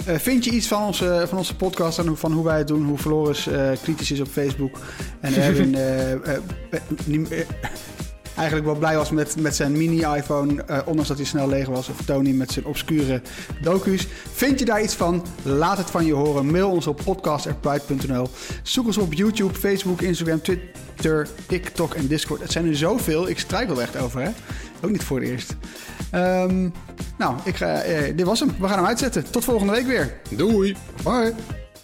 Eh, vind je iets van onze, van onze podcast en van hoe wij het doen? Hoe Floris eh, kritisch is op Facebook. En Erwin eigenlijk wel blij was met, met zijn mini-iPhone. eh, ondanks dat hij snel leeg was. Of Tony met zijn obscure docu's. Vind je daar iets van? Laat het van je horen. Mail ons op podcast.pride.nl. Zoek ons op YouTube, Facebook, Instagram, Twitter, TikTok en Discord. Het zijn er zoveel. Ik struikel er echt over, hè? Ook niet voor het eerst. Ehm, nou, ik ga, eh, dit was hem. We gaan hem uitzetten. Tot volgende week weer. Doei. Bye.